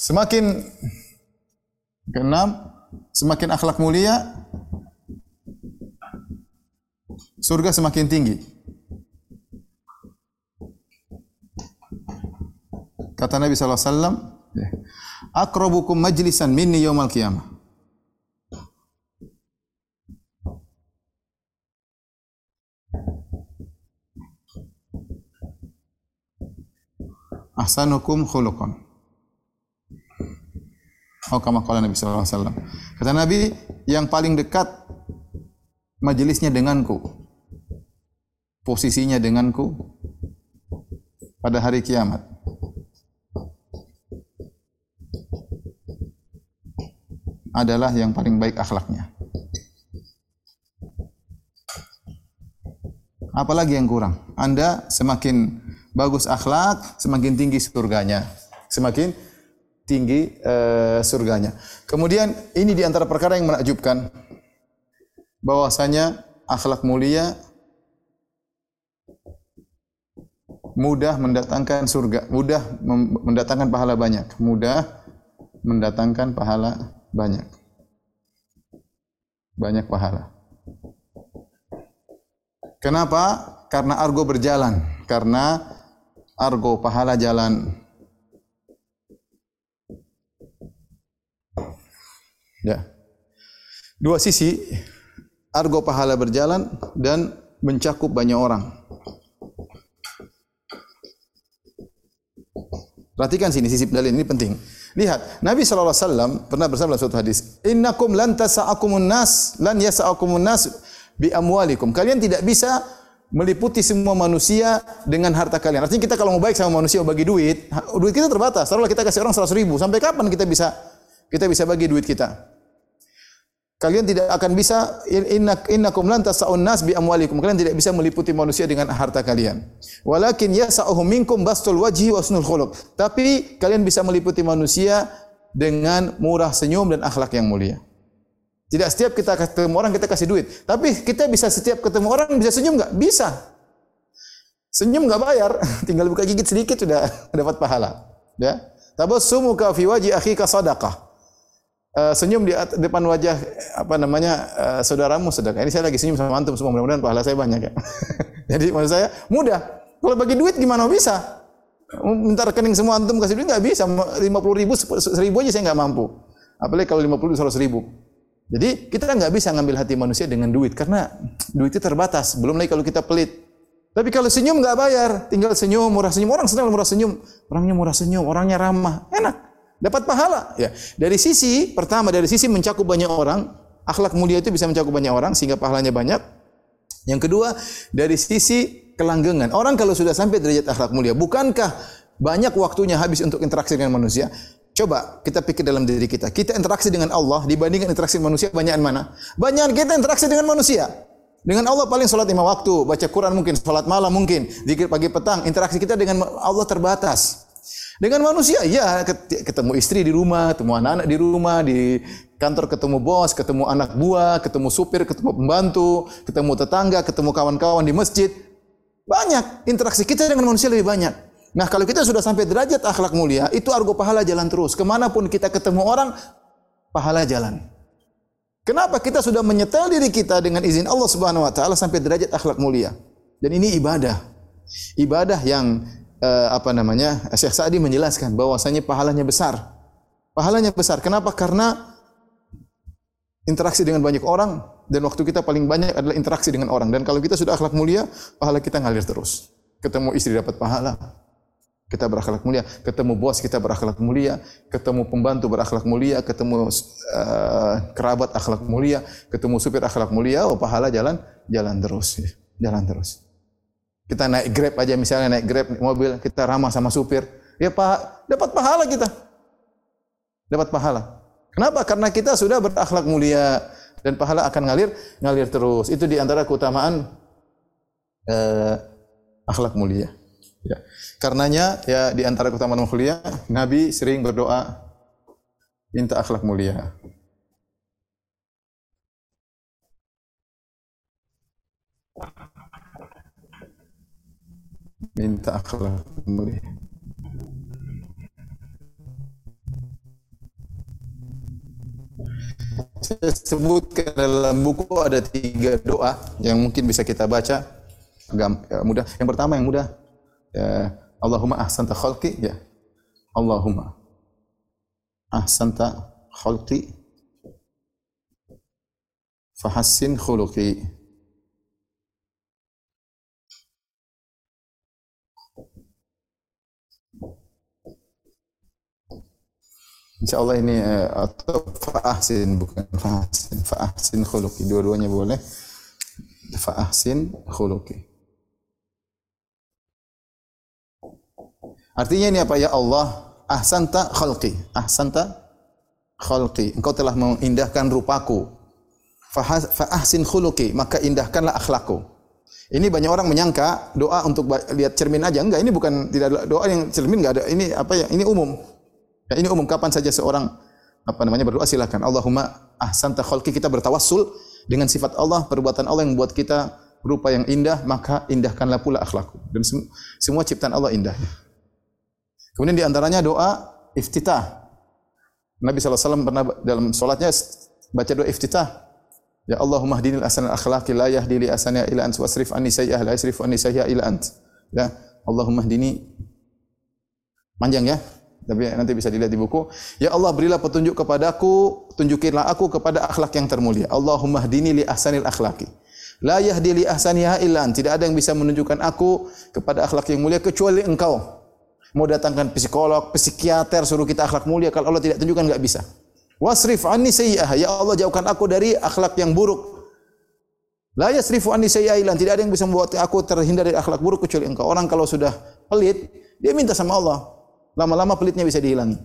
semakin Keenam, semakin akhlak mulia, surga semakin tinggi. Kata Nabi sallallahu alaihi wasallam, "Aqrabukum majlisan minni yaumal qiyamah." Ahsanukum khuluqan. Oh, kama qala Nabi sallallahu alaihi wasallam. Kata Nabi, yang paling dekat majelisnya denganku. Posisinya denganku pada hari kiamat. adalah yang paling baik akhlaknya. Apalagi yang kurang? Anda semakin bagus akhlak, semakin tinggi surganya. Semakin tinggi uh, surganya. Kemudian ini di antara perkara yang menakjubkan bahwasanya akhlak mulia mudah mendatangkan surga, mudah mendatangkan pahala banyak, mudah mendatangkan pahala banyak. Banyak pahala. Kenapa? Karena argo berjalan. Karena argo pahala jalan. Ya. Dua sisi argo pahala berjalan dan mencakup banyak orang. Perhatikan sini sisi dalil ini penting. Lihat, Nabi SAW pernah bersabda suatu hadis, Innakum lan tasa'akumun nas, lan yasa'akumun nas bi amwalikum. Kalian tidak bisa meliputi semua manusia dengan harta kalian. Artinya kita kalau mau baik sama manusia mau bagi duit, duit kita terbatas. Taruhlah kita kasih orang 100 ribu, sampai kapan kita bisa kita bisa bagi duit kita? Kalian tidak akan bisa innak innakum lan tas'un nas bi amwalikum. Kalian tidak bisa meliputi manusia dengan harta kalian. Walakin yas'uhum minkum bastul wajhi wa husnul khuluq. Tapi kalian bisa meliputi manusia dengan murah senyum dan akhlak yang mulia. Tidak setiap kita ketemu orang kita kasih duit. Tapi kita bisa setiap ketemu orang bisa senyum enggak? Bisa. Senyum enggak bayar, tinggal buka gigit sedikit sudah dapat pahala. Ya. Tabassumuka fi wajhi akhika sadaqah uh, senyum di depan wajah apa namanya uh, saudaramu sedekah. Ini saya lagi senyum sama antum semua mudah-mudahan pahala saya banyak ya. Jadi maksud saya mudah. Kalau bagi duit gimana bisa? Minta rekening semua antum kasih duit nggak bisa. 50 ribu, 1000 aja saya nggak mampu. Apalagi kalau 50 ribu, 100 ribu. Jadi kita nggak bisa ngambil hati manusia dengan duit karena duit itu terbatas. Belum lagi kalau kita pelit. Tapi kalau senyum nggak bayar, tinggal senyum, murah senyum. Orang senang murah senyum. Orangnya murah senyum, orangnya ramah, enak dapat pahala. Ya. Dari sisi pertama dari sisi mencakup banyak orang, akhlak mulia itu bisa mencakup banyak orang sehingga pahalanya banyak. Yang kedua, dari sisi kelanggengan. Orang kalau sudah sampai derajat akhlak mulia, bukankah banyak waktunya habis untuk interaksi dengan manusia? Coba kita pikir dalam diri kita. Kita interaksi dengan Allah dibandingkan interaksi manusia banyak mana? Banyak kita interaksi dengan manusia. Dengan Allah paling sholat lima waktu, baca Quran mungkin, sholat malam mungkin, zikir pagi petang. Interaksi kita dengan Allah terbatas. Dengan manusia, ya ketemu istri di rumah, ketemu anak-anak di rumah, di kantor ketemu bos, ketemu anak buah, ketemu supir, ketemu pembantu, ketemu tetangga, ketemu kawan-kawan di masjid. Banyak interaksi kita dengan manusia lebih banyak. Nah kalau kita sudah sampai derajat akhlak mulia, itu argo pahala jalan terus. Ke mana pun kita ketemu orang, pahala jalan. Kenapa kita sudah menyetel diri kita dengan izin Allah Subhanahu wa taala sampai derajat akhlak mulia? Dan ini ibadah. Ibadah yang uh, apa namanya Syekh Sa'di menjelaskan bahwasanya pahalanya besar. Pahalanya besar. Kenapa? Karena interaksi dengan banyak orang dan waktu kita paling banyak adalah interaksi dengan orang. Dan kalau kita sudah akhlak mulia, pahala kita ngalir terus. Ketemu istri dapat pahala, kita berakhlak mulia. Ketemu bos kita berakhlak mulia, ketemu pembantu berakhlak mulia, ketemu uh, kerabat akhlak mulia, ketemu supir akhlak mulia, oh pahala jalan jalan terus, jalan terus. Kita naik Grab aja misalnya naik Grab mobil, kita ramah sama supir. Ya Pak, dapat pahala kita. Dapat pahala. Kenapa? Karena kita sudah berakhlak mulia dan pahala akan ngalir ngalir terus. Itu di antara keutamaan eh, akhlak mulia. Ya. Karenanya ya di antara keutamaan mulia, Nabi sering berdoa minta akhlak mulia. minta akhlak mulia. Saya sebutkan dalam buku ada tiga doa yang mungkin bisa kita baca. Agak ya, mudah. Yang pertama yang mudah. Ya, Allahumma ahsanta khalqi. Ya. Allahumma ahsanta khalqi fahassin khuluqi. Insya Allah ini eh, atau fa'ahsin bukan fa'ahsin fa'ahsin khuluqi dua-duanya boleh fa'ahsin khuluqi Artinya ini apa? Ya Allah ahsanta khalqi. Ahsanta khalqi. Engkau telah mengindahkan rupaku. Fa'ahsin khuluqi. Maka indahkanlah akhlakku. Ini banyak orang menyangka doa untuk lihat cermin aja. Enggak ini bukan tidak doa yang cermin enggak ada. Ini apa ya? Ini umum. Ya, ini umum. Kapan saja seorang apa namanya berdoa silakan. Allahumma ahsanta khalqi. Kita bertawassul dengan sifat Allah, perbuatan Allah yang membuat kita rupa yang indah, maka indahkanlah pula akhlakku. Dan sem semua ciptaan Allah indah. Kemudian di antaranya doa iftitah. Nabi SAW pernah dalam solatnya baca doa iftitah. Ya Allahumma hdinil asanal akhlaqi la yahdi li asana ila ant wasrif anni sayyi'ah la anni ila ant. Ya Allahumma hdini panjang ya tapi nanti bisa dilihat di buku. Ya Allah berilah petunjuk kepadaku, tunjukilah aku kepada akhlak yang termulia. Allahumma hdini li ahsanil akhlaki. La yahdi li ahsaniha illa Tidak ada yang bisa menunjukkan aku kepada akhlak yang mulia kecuali engkau. Mau datangkan psikolog, psikiater suruh kita akhlak mulia kalau Allah tidak tunjukkan enggak bisa. Wasrif anni sayyi'ah. Ya Allah jauhkan aku dari akhlak yang buruk. La yasrifu anni sayyi'ah Tidak ada yang bisa membuat aku terhindar dari akhlak buruk kecuali engkau. Orang kalau sudah pelit, dia minta sama Allah. Lama-lama pelitnya bisa dihilangi.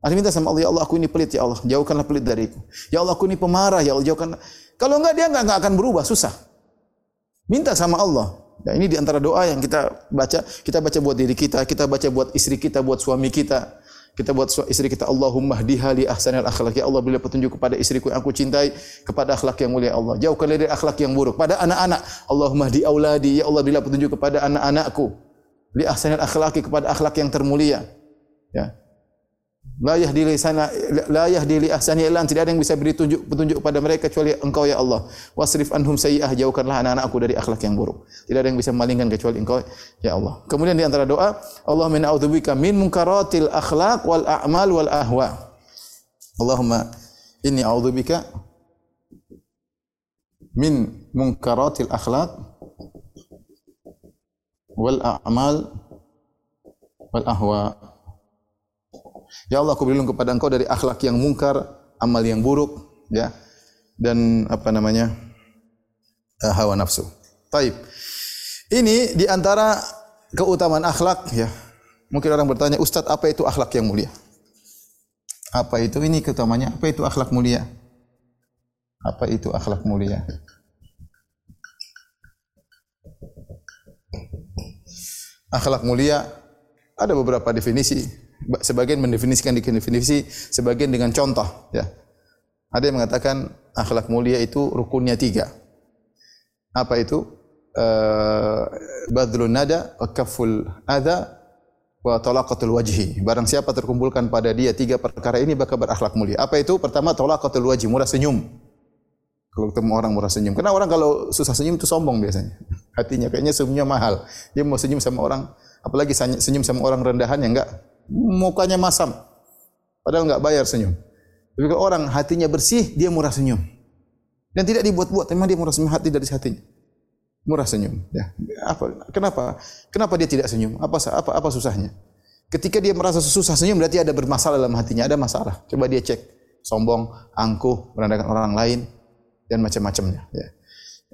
Ada minta sama Allah, ya Allah aku ini pelit ya Allah, jauhkanlah pelit dariku. Ya Allah aku ini pemarah ya Allah, jauhkan. Kalau enggak dia enggak, enggak akan berubah, susah. Minta sama Allah. Ya, ini di antara doa yang kita baca, kita baca buat diri kita, kita baca buat istri kita, buat suami kita. Kita buat istri kita Allahumma hdiha li ahsanil akhlak. Ya Allah bila petunjuk kepada istriku yang aku cintai kepada akhlak yang mulia Allah. Jauhkan dari akhlak yang buruk. Pada anak-anak Allahumma hdi auladi. Ya Allah bila petunjuk kepada anak-anakku li ahsanil akhlaqi kepada akhlak yang termulia. Ya. La yahdi li sana la yahdi li ahsani illa tidak ada yang bisa beri tunjuk petunjuk kepada mereka kecuali Engkau ya Allah. Wasrif anhum sayyi'ah jauhkanlah anak-anakku dari akhlak yang buruk. Tidak ada yang bisa memalingkan kecuali Engkau ya Allah. Kemudian di antara doa, Allah min a'udzubika min munkaratil akhlaq wal a'mal wal ahwa. Allahumma inni a'udzubika min munkaratil akhlaq wal a'mal wal ahwa. Ya Allah, aku berlindung kepada Engkau dari akhlak yang mungkar, amal yang buruk, ya. Dan apa namanya? Uh, hawa nafsu. Taib. Ini di antara keutamaan akhlak ya. Mungkin orang bertanya, "Ustaz, apa itu akhlak yang mulia?" Apa itu? Ini keutamanya. Apa itu akhlak mulia? Apa itu akhlak mulia? akhlak mulia ada beberapa definisi. Sebagian mendefinisikan definisi, sebagian dengan contoh. Ya. Ada yang mengatakan akhlak mulia itu rukunnya tiga. Apa itu? Uh, badlun nada, kaful adha, wa talaqatul wajhi. Barang siapa terkumpulkan pada dia tiga perkara ini bakal berakhlak mulia. Apa itu? Pertama talaqatul wajhi, murah senyum. Kalau ketemu orang murah senyum. Karena orang kalau susah senyum itu sombong biasanya. Hatinya kayaknya senyumnya mahal. Dia mau senyum sama orang, apalagi senyum sama orang rendahan yang enggak mukanya masam. Padahal enggak bayar senyum. Tapi kalau orang hatinya bersih, dia murah senyum. Dan tidak dibuat-buat, memang dia murah senyum hati dari hatinya. Murah senyum. Ya. Apa? Kenapa? Kenapa dia tidak senyum? Apa apa apa susahnya? Ketika dia merasa susah senyum berarti ada bermasalah dalam hatinya, ada masalah. Coba dia cek. Sombong, angkuh, merendahkan orang lain, dan macam-macamnya. Ya.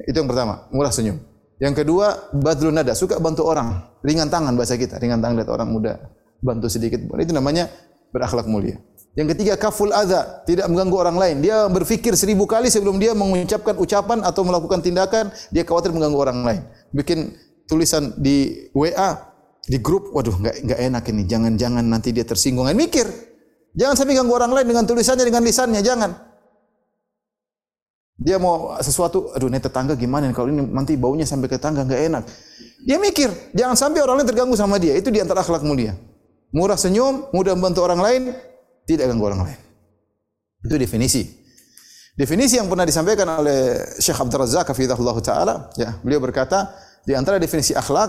Itu yang pertama, murah senyum. Yang kedua, badrun nada, suka bantu orang, ringan tangan bahasa kita, ringan tangan lihat orang muda, bantu sedikit. Itu namanya berakhlak mulia. Yang ketiga, kaful adha, tidak mengganggu orang lain. Dia berfikir seribu kali sebelum dia mengucapkan ucapan atau melakukan tindakan, dia khawatir mengganggu orang lain. Bikin tulisan di WA, di grup, waduh nggak nggak enak ini, jangan-jangan nanti dia tersinggung. Mikir, jangan sampai ganggu orang lain dengan tulisannya, dengan lisannya, jangan. Dia mau sesuatu, aduh ini tetangga gimana kalau ini nanti baunya sampai ke tetangga nggak enak. Dia mikir, jangan sampai orang lain terganggu sama dia. Itu di antara akhlak mulia. Murah senyum, mudah membantu orang lain, tidak ganggu orang lain. Itu definisi. Definisi yang pernah disampaikan oleh Syekh Abdul Razak hafizahullah taala, ya, beliau berkata di antara definisi akhlak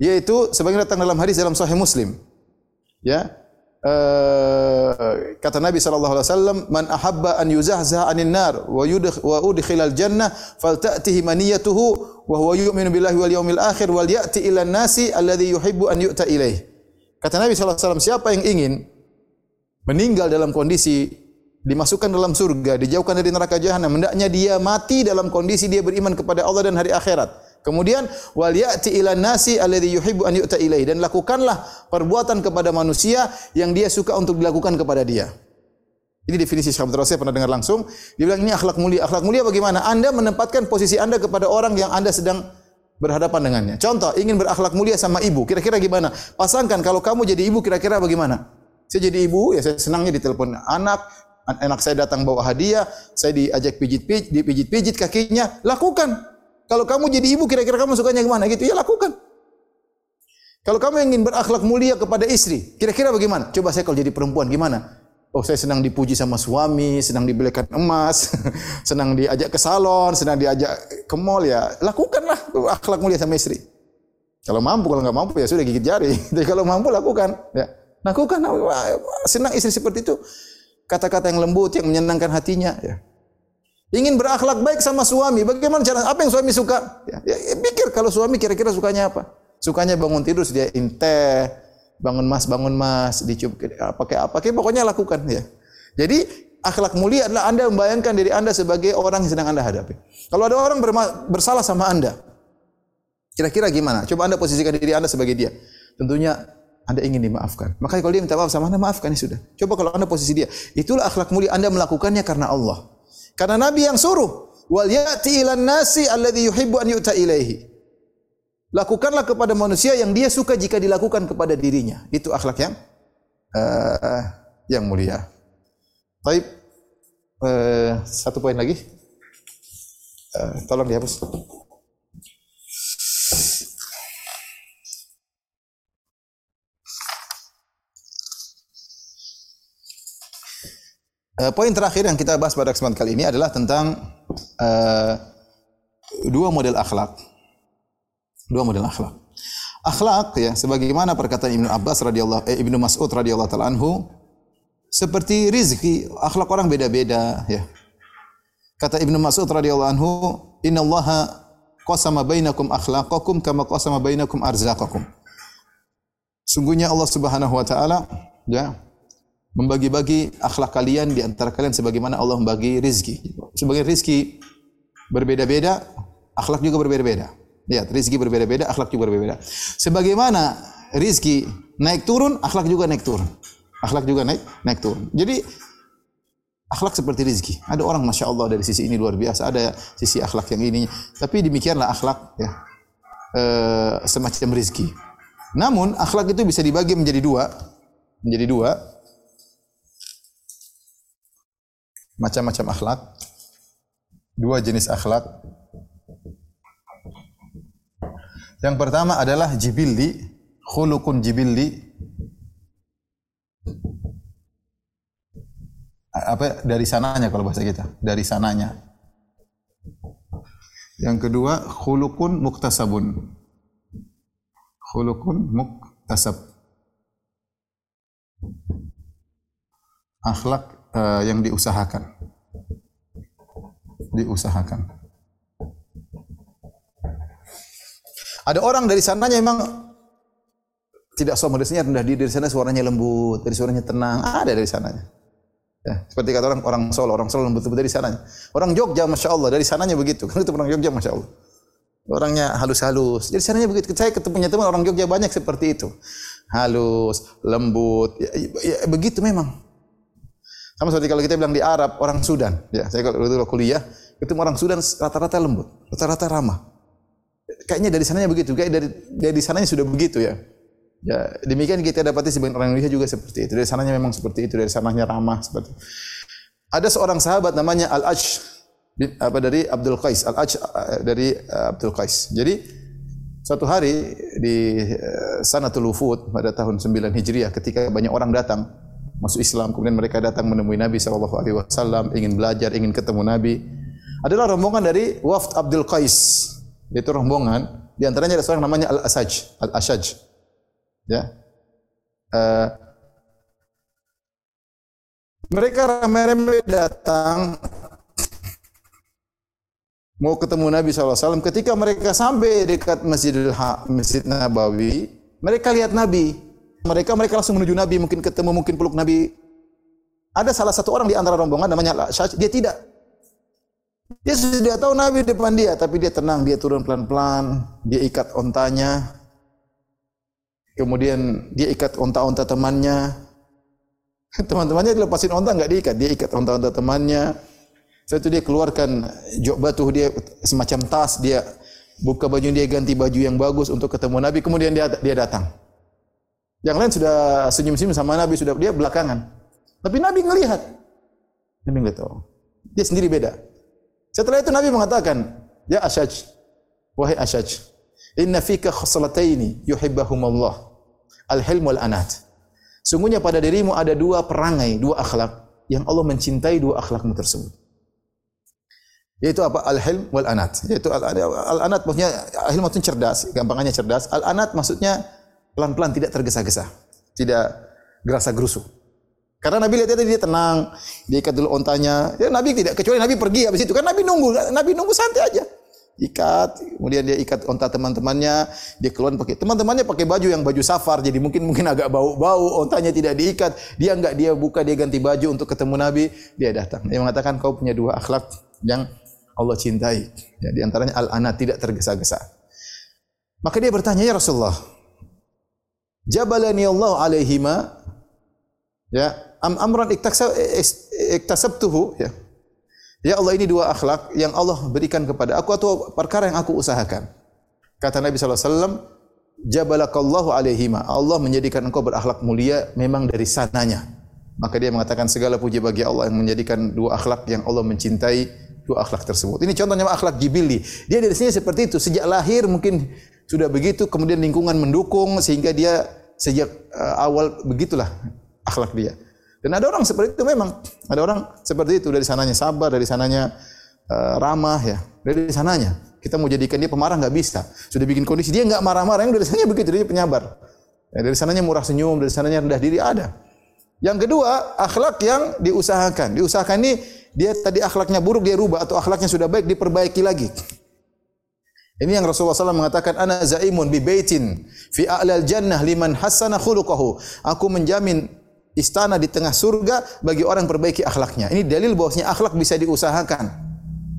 yaitu sebagaimana datang dalam hadis dalam Sahih Muslim. Ya. Uh, kata Nabi sallallahu alaihi wasallam, "Man ahabba an yuzahzaha 'anil nar wa yudkh wa udkhilal jannah falta'tihi maniyatuhu wa huwa yu'minu billahi wal yawmil akhir wal ya'ti ila nasi alladhi yuhibbu an yu'ta ilaih." Kata Nabi wasallam, siapa yang ingin meninggal dalam kondisi dimasukkan dalam surga, dijauhkan dari neraka jahanam, hendaknya dia mati dalam kondisi dia beriman kepada Allah dan hari akhirat. Kemudian wal ya'ti ila nasi alladhi yuhibbu an yu'ta ilaihi dan lakukanlah perbuatan kepada manusia yang dia suka untuk dilakukan kepada dia. Ini definisi Syekh Rasul pernah dengar langsung. Dia bilang ini akhlak mulia. Akhlak mulia bagaimana? Anda menempatkan posisi Anda kepada orang yang Anda sedang berhadapan dengannya. Contoh, ingin berakhlak mulia sama ibu. Kira-kira gimana? Pasangkan kalau kamu jadi ibu kira-kira bagaimana? Saya jadi ibu, ya saya senangnya ditelepon anak, anak saya datang bawa hadiah, saya diajak pijit-pijit, dipijit-pijit kakinya, lakukan. Kalau kamu jadi ibu, kira-kira kamu sukanya gimana? Gitu ya lakukan. Kalau kamu ingin berakhlak mulia kepada istri, kira-kira bagaimana? Coba saya kalau jadi perempuan gimana? Oh saya senang dipuji sama suami, senang dibelikan emas, senang diajak ke salon, senang diajak ke mall ya lakukanlah akhlak mulia sama istri. Kalau mampu, kalau nggak mampu ya sudah gigit jari. Tapi kalau mampu lakukan, ya lakukan. Senang istri seperti itu. Kata-kata yang lembut yang menyenangkan hatinya. Ya. Ingin berakhlak baik sama suami, bagaimana cara? Apa yang suami suka? Ya, ya, ya pikir kalau suami kira-kira sukanya apa? Sukanya bangun tidur dia teh, bangun mas, bangun mas, dicup pakai apa? Kayak pokoknya lakukan ya. Jadi akhlak mulia adalah Anda membayangkan diri Anda sebagai orang yang sedang Anda hadapi. Kalau ada orang bersalah sama Anda, kira-kira gimana? Coba Anda posisikan diri Anda sebagai dia. Tentunya anda ingin dimaafkan. Makanya kalau dia minta maaf sama Anda, maafkan ya sudah. Coba kalau Anda posisi dia. Itulah akhlak mulia Anda melakukannya karena Allah. Karena Nabi yang suruh, wal ya'ti ilan nasi alladhi yuhibbu an yu'ta ilaihi. Lakukanlah kepada manusia yang dia suka jika dilakukan kepada dirinya. Itu akhlak yang uh, yang mulia. Baik. Uh, satu poin lagi. Uh, tolong dihapus. Uh, poin terakhir yang kita bahas pada kesempatan kali ini adalah tentang uh, dua model akhlak. Dua model akhlak. Akhlak ya sebagaimana perkataan Ibnu Abbas radhiyallahu eh, Ibnu Mas'ud radhiyallahu taala anhu seperti rizki, akhlak orang beda-beda ya. Kata Ibnu Mas'ud radhiyallahu anhu, "Innallaha qasama bainakum akhlaqakum kama qasama bainakum arzaqakum." Sungguhnya Allah Subhanahu wa taala ya membagi-bagi akhlak kalian di antara kalian sebagaimana Allah membagi rizki. Sebagai rizki berbeda-beda, akhlak juga berbeda-beda. Lihat, rizki berbeda-beda, akhlak juga berbeda-beda. Sebagaimana rizki naik turun, akhlak juga naik turun. Akhlak juga naik naik turun. Jadi akhlak seperti rizki. Ada orang masya Allah dari sisi ini luar biasa, ada sisi akhlak yang ini. Tapi demikianlah akhlak ya e, semacam rizki. Namun akhlak itu bisa dibagi menjadi dua, menjadi dua. macam-macam akhlak. Dua jenis akhlak. Yang pertama adalah jibilli, khulukun jibilli. Apa dari sananya kalau bahasa kita? Dari sananya. Yang kedua, khulukun muktasabun. Khulukun muktasab. Akhlak uh, yang diusahakan. Diusahakan. Ada orang dari sananya memang tidak so modesnya rendah diri dari sana suaranya lembut, dari suaranya tenang, ada dari sananya. Ya, seperti kata orang orang Solo, orang Solo lembut-lembut dari sananya. Orang Jogja, masya Allah, dari sananya begitu. Kan itu orang Jogja, masya Allah. Orangnya halus-halus. Dari sananya begitu. Saya ketemu teman orang Jogja banyak seperti itu. Halus, lembut. Ya, ya, ya, begitu memang. Sama seperti kalau kita bilang di Arab, orang Sudan. Ya, saya kalau dulu kuliah, itu orang Sudan rata-rata lembut, rata-rata ramah. Kayaknya dari sananya begitu, kayak dari dari sananya sudah begitu ya. Ya, demikian kita dapati sebagian orang Indonesia juga seperti itu. Dari sananya memang seperti itu, dari sananya ramah seperti itu. Ada seorang sahabat namanya Al-Ajh apa dari Abdul Qais, Al-Ajh eh, dari eh, Abdul Qais. Jadi suatu hari di eh, Sanatul Wufud pada tahun 9 Hijriah ketika banyak orang datang masuk Islam, kemudian mereka datang menemui Nabi sallallahu alaihi wasallam, ingin belajar, ingin ketemu Nabi. Adalah rombongan dari Wafd Abdul Qais. Itu rombongan, di antaranya ada seorang namanya Al-Asaj, Al-Ashaj. Ya. Uh, mereka ramai-ramai datang mau ketemu Nabi SAW. Ketika mereka sampai dekat Masjidil Ha, Masjid Nabawi, mereka lihat Nabi. Mereka mereka langsung menuju Nabi, mungkin ketemu, mungkin peluk Nabi. Ada salah satu orang di antara rombongan namanya Syaj, dia tidak. Dia sudah tahu Nabi depan dia, tapi dia tenang, dia turun pelan-pelan, dia ikat ontanya. Kemudian dia ikat onta-onta temannya, Teman-temannya dilepasin onta nggak diikat, dia ikat onta-onta temannya. Setelah itu dia keluarkan jok batu dia semacam tas, dia buka baju dia ganti baju yang bagus untuk ketemu Nabi, kemudian dia dia datang. Yang lain sudah senyum-senyum sama Nabi, sudah dia belakangan. Tapi Nabi ngelihat. Nabi tahu. Dia sendiri beda. Setelah itu Nabi mengatakan, Ya Ashaj, wahai Ashaj, inna fika khoslataini yuhibbahumullah, al-hilm wal anat. Sungguhnya pada dirimu ada dua perangai, dua akhlak yang Allah mencintai dua akhlakmu tersebut. Yaitu apa? Al-hilm wal anat. Yaitu al-anat maksudnya al-hilm maksudnya cerdas, gampangannya cerdas. Al-anat maksudnya pelan-pelan tidak tergesa-gesa, tidak gerasa-gerusu. Karena Nabi lihat dia tenang, dia ikat dulu ontanya. Ya Nabi tidak kecuali Nabi pergi habis itu kan Nabi nunggu, Nabi nunggu santai aja ikat, kemudian dia ikat onta teman-temannya, dia keluar pakai teman-temannya pakai baju yang baju safar, jadi mungkin mungkin agak bau-bau, ontanya tidak diikat, dia enggak dia buka, dia ganti baju untuk ketemu Nabi, dia datang. Dia mengatakan kau punya dua akhlak yang Allah cintai. Ya, di antaranya al-ana tidak tergesa-gesa. Maka dia bertanya, "Ya Rasulullah, jabalani Allah alaihima ya am amran iktasabtuhu ya Ya Allah ini dua akhlak yang Allah berikan kepada aku atau perkara yang aku usahakan. Kata Nabi SAW, Jabalakallahu alaihima. Allah menjadikan engkau berakhlak mulia memang dari sananya. Maka dia mengatakan segala puji bagi Allah yang menjadikan dua akhlak yang Allah mencintai dua akhlak tersebut. Ini contohnya akhlak jibili. Dia dari sini seperti itu. Sejak lahir mungkin sudah begitu, kemudian lingkungan mendukung sehingga dia sejak uh, awal begitulah akhlak dia. Dan ada orang seperti itu memang. Ada orang seperti itu dari sananya sabar, dari sananya uh, ramah ya. Dari sananya kita mau jadikan dia pemarah nggak bisa. Sudah bikin kondisi dia nggak marah-marah, yang dari sananya begitu dia penyabar. Ya, dari sananya murah senyum, dari sananya rendah diri ada. Yang kedua, akhlak yang diusahakan. Diusahakan ini dia tadi akhlaknya buruk dia rubah atau akhlaknya sudah baik diperbaiki lagi. Ini yang Rasulullah SAW mengatakan ana zaimun bi baitin fi a'lal jannah liman hasana khuluquhu. Aku menjamin istana di tengah surga bagi orang perbaiki akhlaknya. Ini dalil bahwasanya akhlak bisa diusahakan.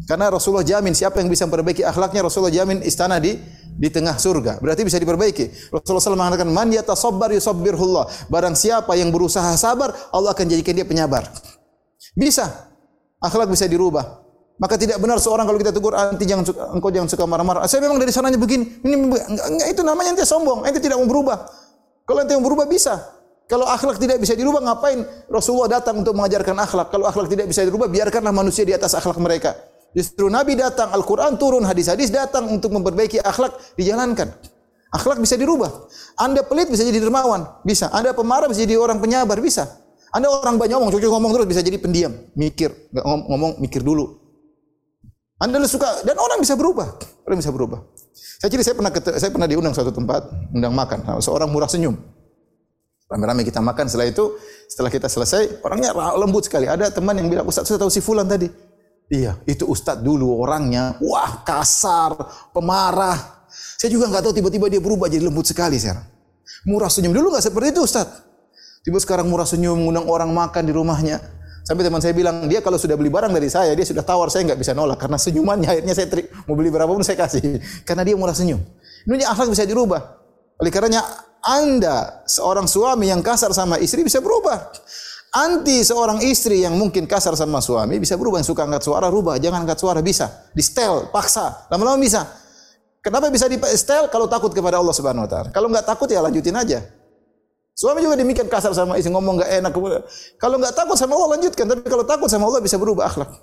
Karena Rasulullah jamin siapa yang bisa memperbaiki akhlaknya, Rasulullah jamin istana di di tengah surga. Berarti bisa diperbaiki. Rasulullah SAW mengatakan, "Man yatasabbar yusabbirhullah." Barang siapa yang berusaha sabar, Allah akan jadikan dia penyabar. Bisa. Akhlak bisa dirubah. Maka tidak benar seorang kalau kita tegur anti jangan suka, engkau jangan suka marah-marah. Saya memang dari sananya begini. Ini enggak, itu namanya ente sombong. Ente tidak mau berubah. Kalau ente mau berubah bisa. Kalau akhlak tidak bisa dirubah, ngapain Rasulullah datang untuk mengajarkan akhlak? Kalau akhlak tidak bisa dirubah, biarkanlah manusia di atas akhlak mereka. Justru Nabi datang, Al-Quran turun, hadis-hadis datang untuk memperbaiki akhlak, dijalankan. Akhlak bisa dirubah. Anda pelit bisa jadi dermawan, bisa. Anda pemarah bisa jadi orang penyabar, bisa. Anda orang banyak ngomong, cukup ngomong terus bisa jadi pendiam, mikir, nggak ngomong, ngomong, mikir dulu. Anda suka dan orang bisa berubah, orang bisa berubah. Saya jadi saya pernah saya pernah diundang suatu tempat, undang makan, seorang murah senyum. Rame-rame kita makan. Setelah itu, setelah kita selesai, orangnya lembut sekali. Ada teman yang bilang, Ustaz, saya tahu si Fulan tadi. Iya, itu Ustaz dulu orangnya. Wah, kasar, pemarah. Saya juga nggak tahu tiba-tiba dia berubah jadi lembut sekali sekarang. Murah senyum. Dulu nggak seperti itu Ustaz. Tiba sekarang murah senyum, mengundang orang makan di rumahnya. Sampai teman saya bilang, dia kalau sudah beli barang dari saya, dia sudah tawar, saya nggak bisa nolak. Karena senyumannya, akhirnya saya teri, mau beli berapa pun saya kasih. Karena dia murah senyum. Ini akhlak bisa dirubah. Oleh karenanya anda seorang suami yang kasar sama istri bisa berubah. Anti seorang istri yang mungkin kasar sama suami bisa berubah. Yang suka angkat suara, rubah. Jangan angkat suara, bisa. Di setel, paksa. Lama-lama bisa. Kenapa bisa di setel? Kalau takut kepada Allah Subhanahu Wa Taala. Kalau nggak takut ya lanjutin aja. Suami juga demikian kasar sama istri, ngomong nggak enak. Kalau nggak takut sama Allah lanjutkan. Tapi kalau takut sama Allah bisa berubah akhlak.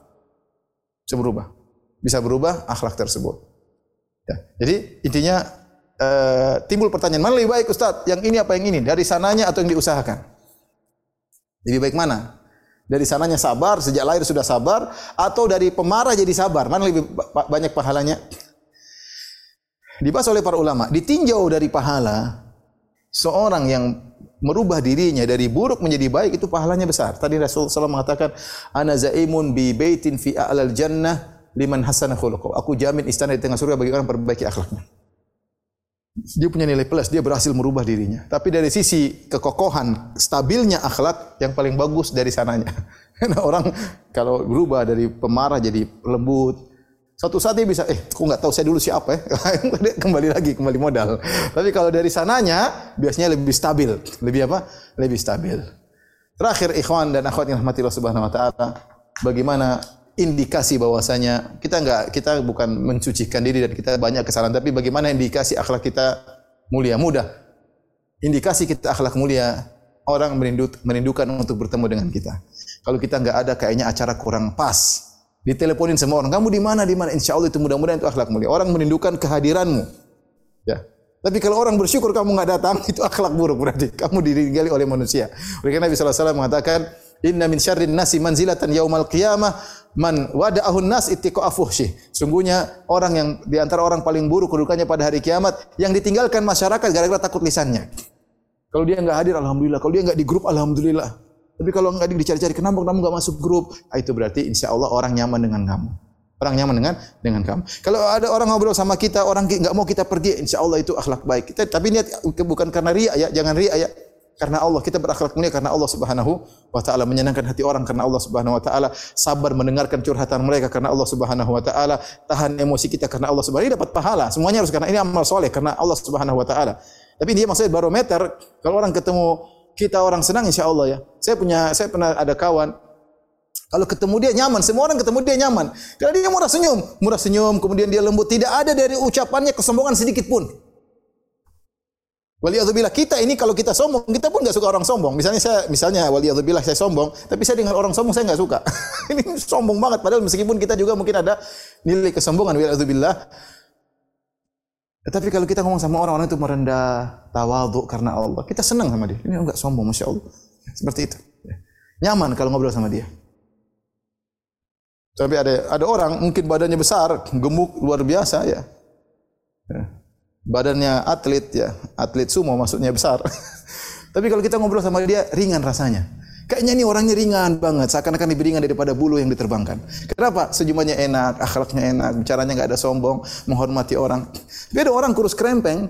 Bisa berubah. Bisa berubah akhlak tersebut. Ya. Jadi intinya uh, timbul pertanyaan, mana lebih baik Ustaz? Yang ini apa yang ini? Dari sananya atau yang diusahakan? Lebih baik mana? Dari sananya sabar, sejak lahir sudah sabar, atau dari pemarah jadi sabar? Mana lebih ba- banyak pahalanya? Dibahas oleh para ulama, ditinjau dari pahala seorang yang merubah dirinya dari buruk menjadi baik itu pahalanya besar. Tadi Rasulullah SAW mengatakan, "Ana zaimun bi baitin fi a'lal jannah liman hasana khuluquh." Aku jamin istana di tengah surga bagi orang perbaiki akhlaknya. Dia punya nilai plus, dia berhasil merubah dirinya. Tapi dari sisi kekokohan, stabilnya akhlak yang paling bagus dari sananya. Karena orang kalau berubah dari pemarah jadi lembut, Suatu saat dia bisa, eh, aku nggak tahu saya dulu siapa ya. Kembali lagi, kembali modal. Tapi kalau dari sananya, biasanya lebih stabil. Lebih apa? Lebih stabil. Terakhir, ikhwan dan akhwat yang rahmati Allah subhanahu wa ta'ala. Bagaimana indikasi bahwasanya kita nggak kita bukan mencucikan diri dan kita banyak kesalahan tapi bagaimana indikasi akhlak kita mulia? Mudah. Indikasi kita akhlak mulia orang merindu, merindukan untuk bertemu dengan kita. Kalau kita nggak ada kayaknya acara kurang pas. Diteleponin semua orang kamu di mana? Di mana? Insya Allah itu mudah-mudahan itu akhlak mulia. Orang merindukan kehadiranmu. Ya. Tapi kalau orang bersyukur kamu nggak datang itu akhlak buruk berarti. Kamu ditinggali oleh manusia. Oleh karena Nabi SAW mengatakan Inna min syarrin nasi manzilatan yaumal qiyamah man wada'ahun nas ittiqa afuhsyih. Sungguhnya orang yang di antara orang paling buruk kedudukannya pada hari kiamat yang ditinggalkan masyarakat gara-gara takut lisannya. Kalau dia nggak hadir alhamdulillah, kalau dia nggak di grup alhamdulillah. Tapi kalau nggak dicari-cari kenapa kamu nggak masuk grup, ah, itu berarti insya Allah orang nyaman dengan kamu. Orang nyaman dengan dengan kamu. Kalau ada orang ngobrol sama kita, orang nggak mau kita pergi, insya Allah itu akhlak baik. Kita tapi niat bukan karena ria ya, jangan ria ya. Karena Allah kita berakhlak mulia karena Allah Subhanahu wa taala. Menyenangkan hati orang karena Allah Subhanahu wa taala. Sabar mendengarkan curhatan mereka karena Allah Subhanahu wa taala. Tahan emosi kita karena Allah Subhanahu ini dapat pahala. Semuanya harus karena ini amal soleh karena Allah Subhanahu wa taala. Tapi dia maksudnya barometer. Kalau orang ketemu kita orang senang insya Allah ya. Saya punya saya pernah ada kawan. Kalau ketemu dia nyaman, semua orang ketemu dia nyaman. Karena dia murah senyum, murah senyum, kemudian dia lembut. Tidak ada dari ucapannya kesombongan sedikit pun. Waliyadzubillah kita ini kalau kita sombong, kita pun nggak suka orang sombong. Misalnya saya, misalnya waliyadzubillah saya sombong, tapi saya dengar orang sombong saya nggak suka. ini sombong banget. Padahal meskipun kita juga mungkin ada nilai kesombongan waliyadzubillah. Tapi kalau kita ngomong sama orang-orang itu merendah, tawadhu karena Allah, kita senang sama dia. Ini enggak sombong, masya Allah. Seperti itu. Nyaman kalau ngobrol sama dia. Tapi ada ada orang mungkin badannya besar, gemuk luar biasa ya. ya badannya atlet ya, atlet sumo maksudnya besar. Tapi kalau kita ngobrol sama dia ringan rasanya. Kayaknya ini orangnya ringan banget, seakan-akan lebih ringan daripada bulu yang diterbangkan. Kenapa? Senyumannya enak, akhlaknya enak, bicaranya nggak ada sombong, menghormati orang. Beda orang kurus krempeng,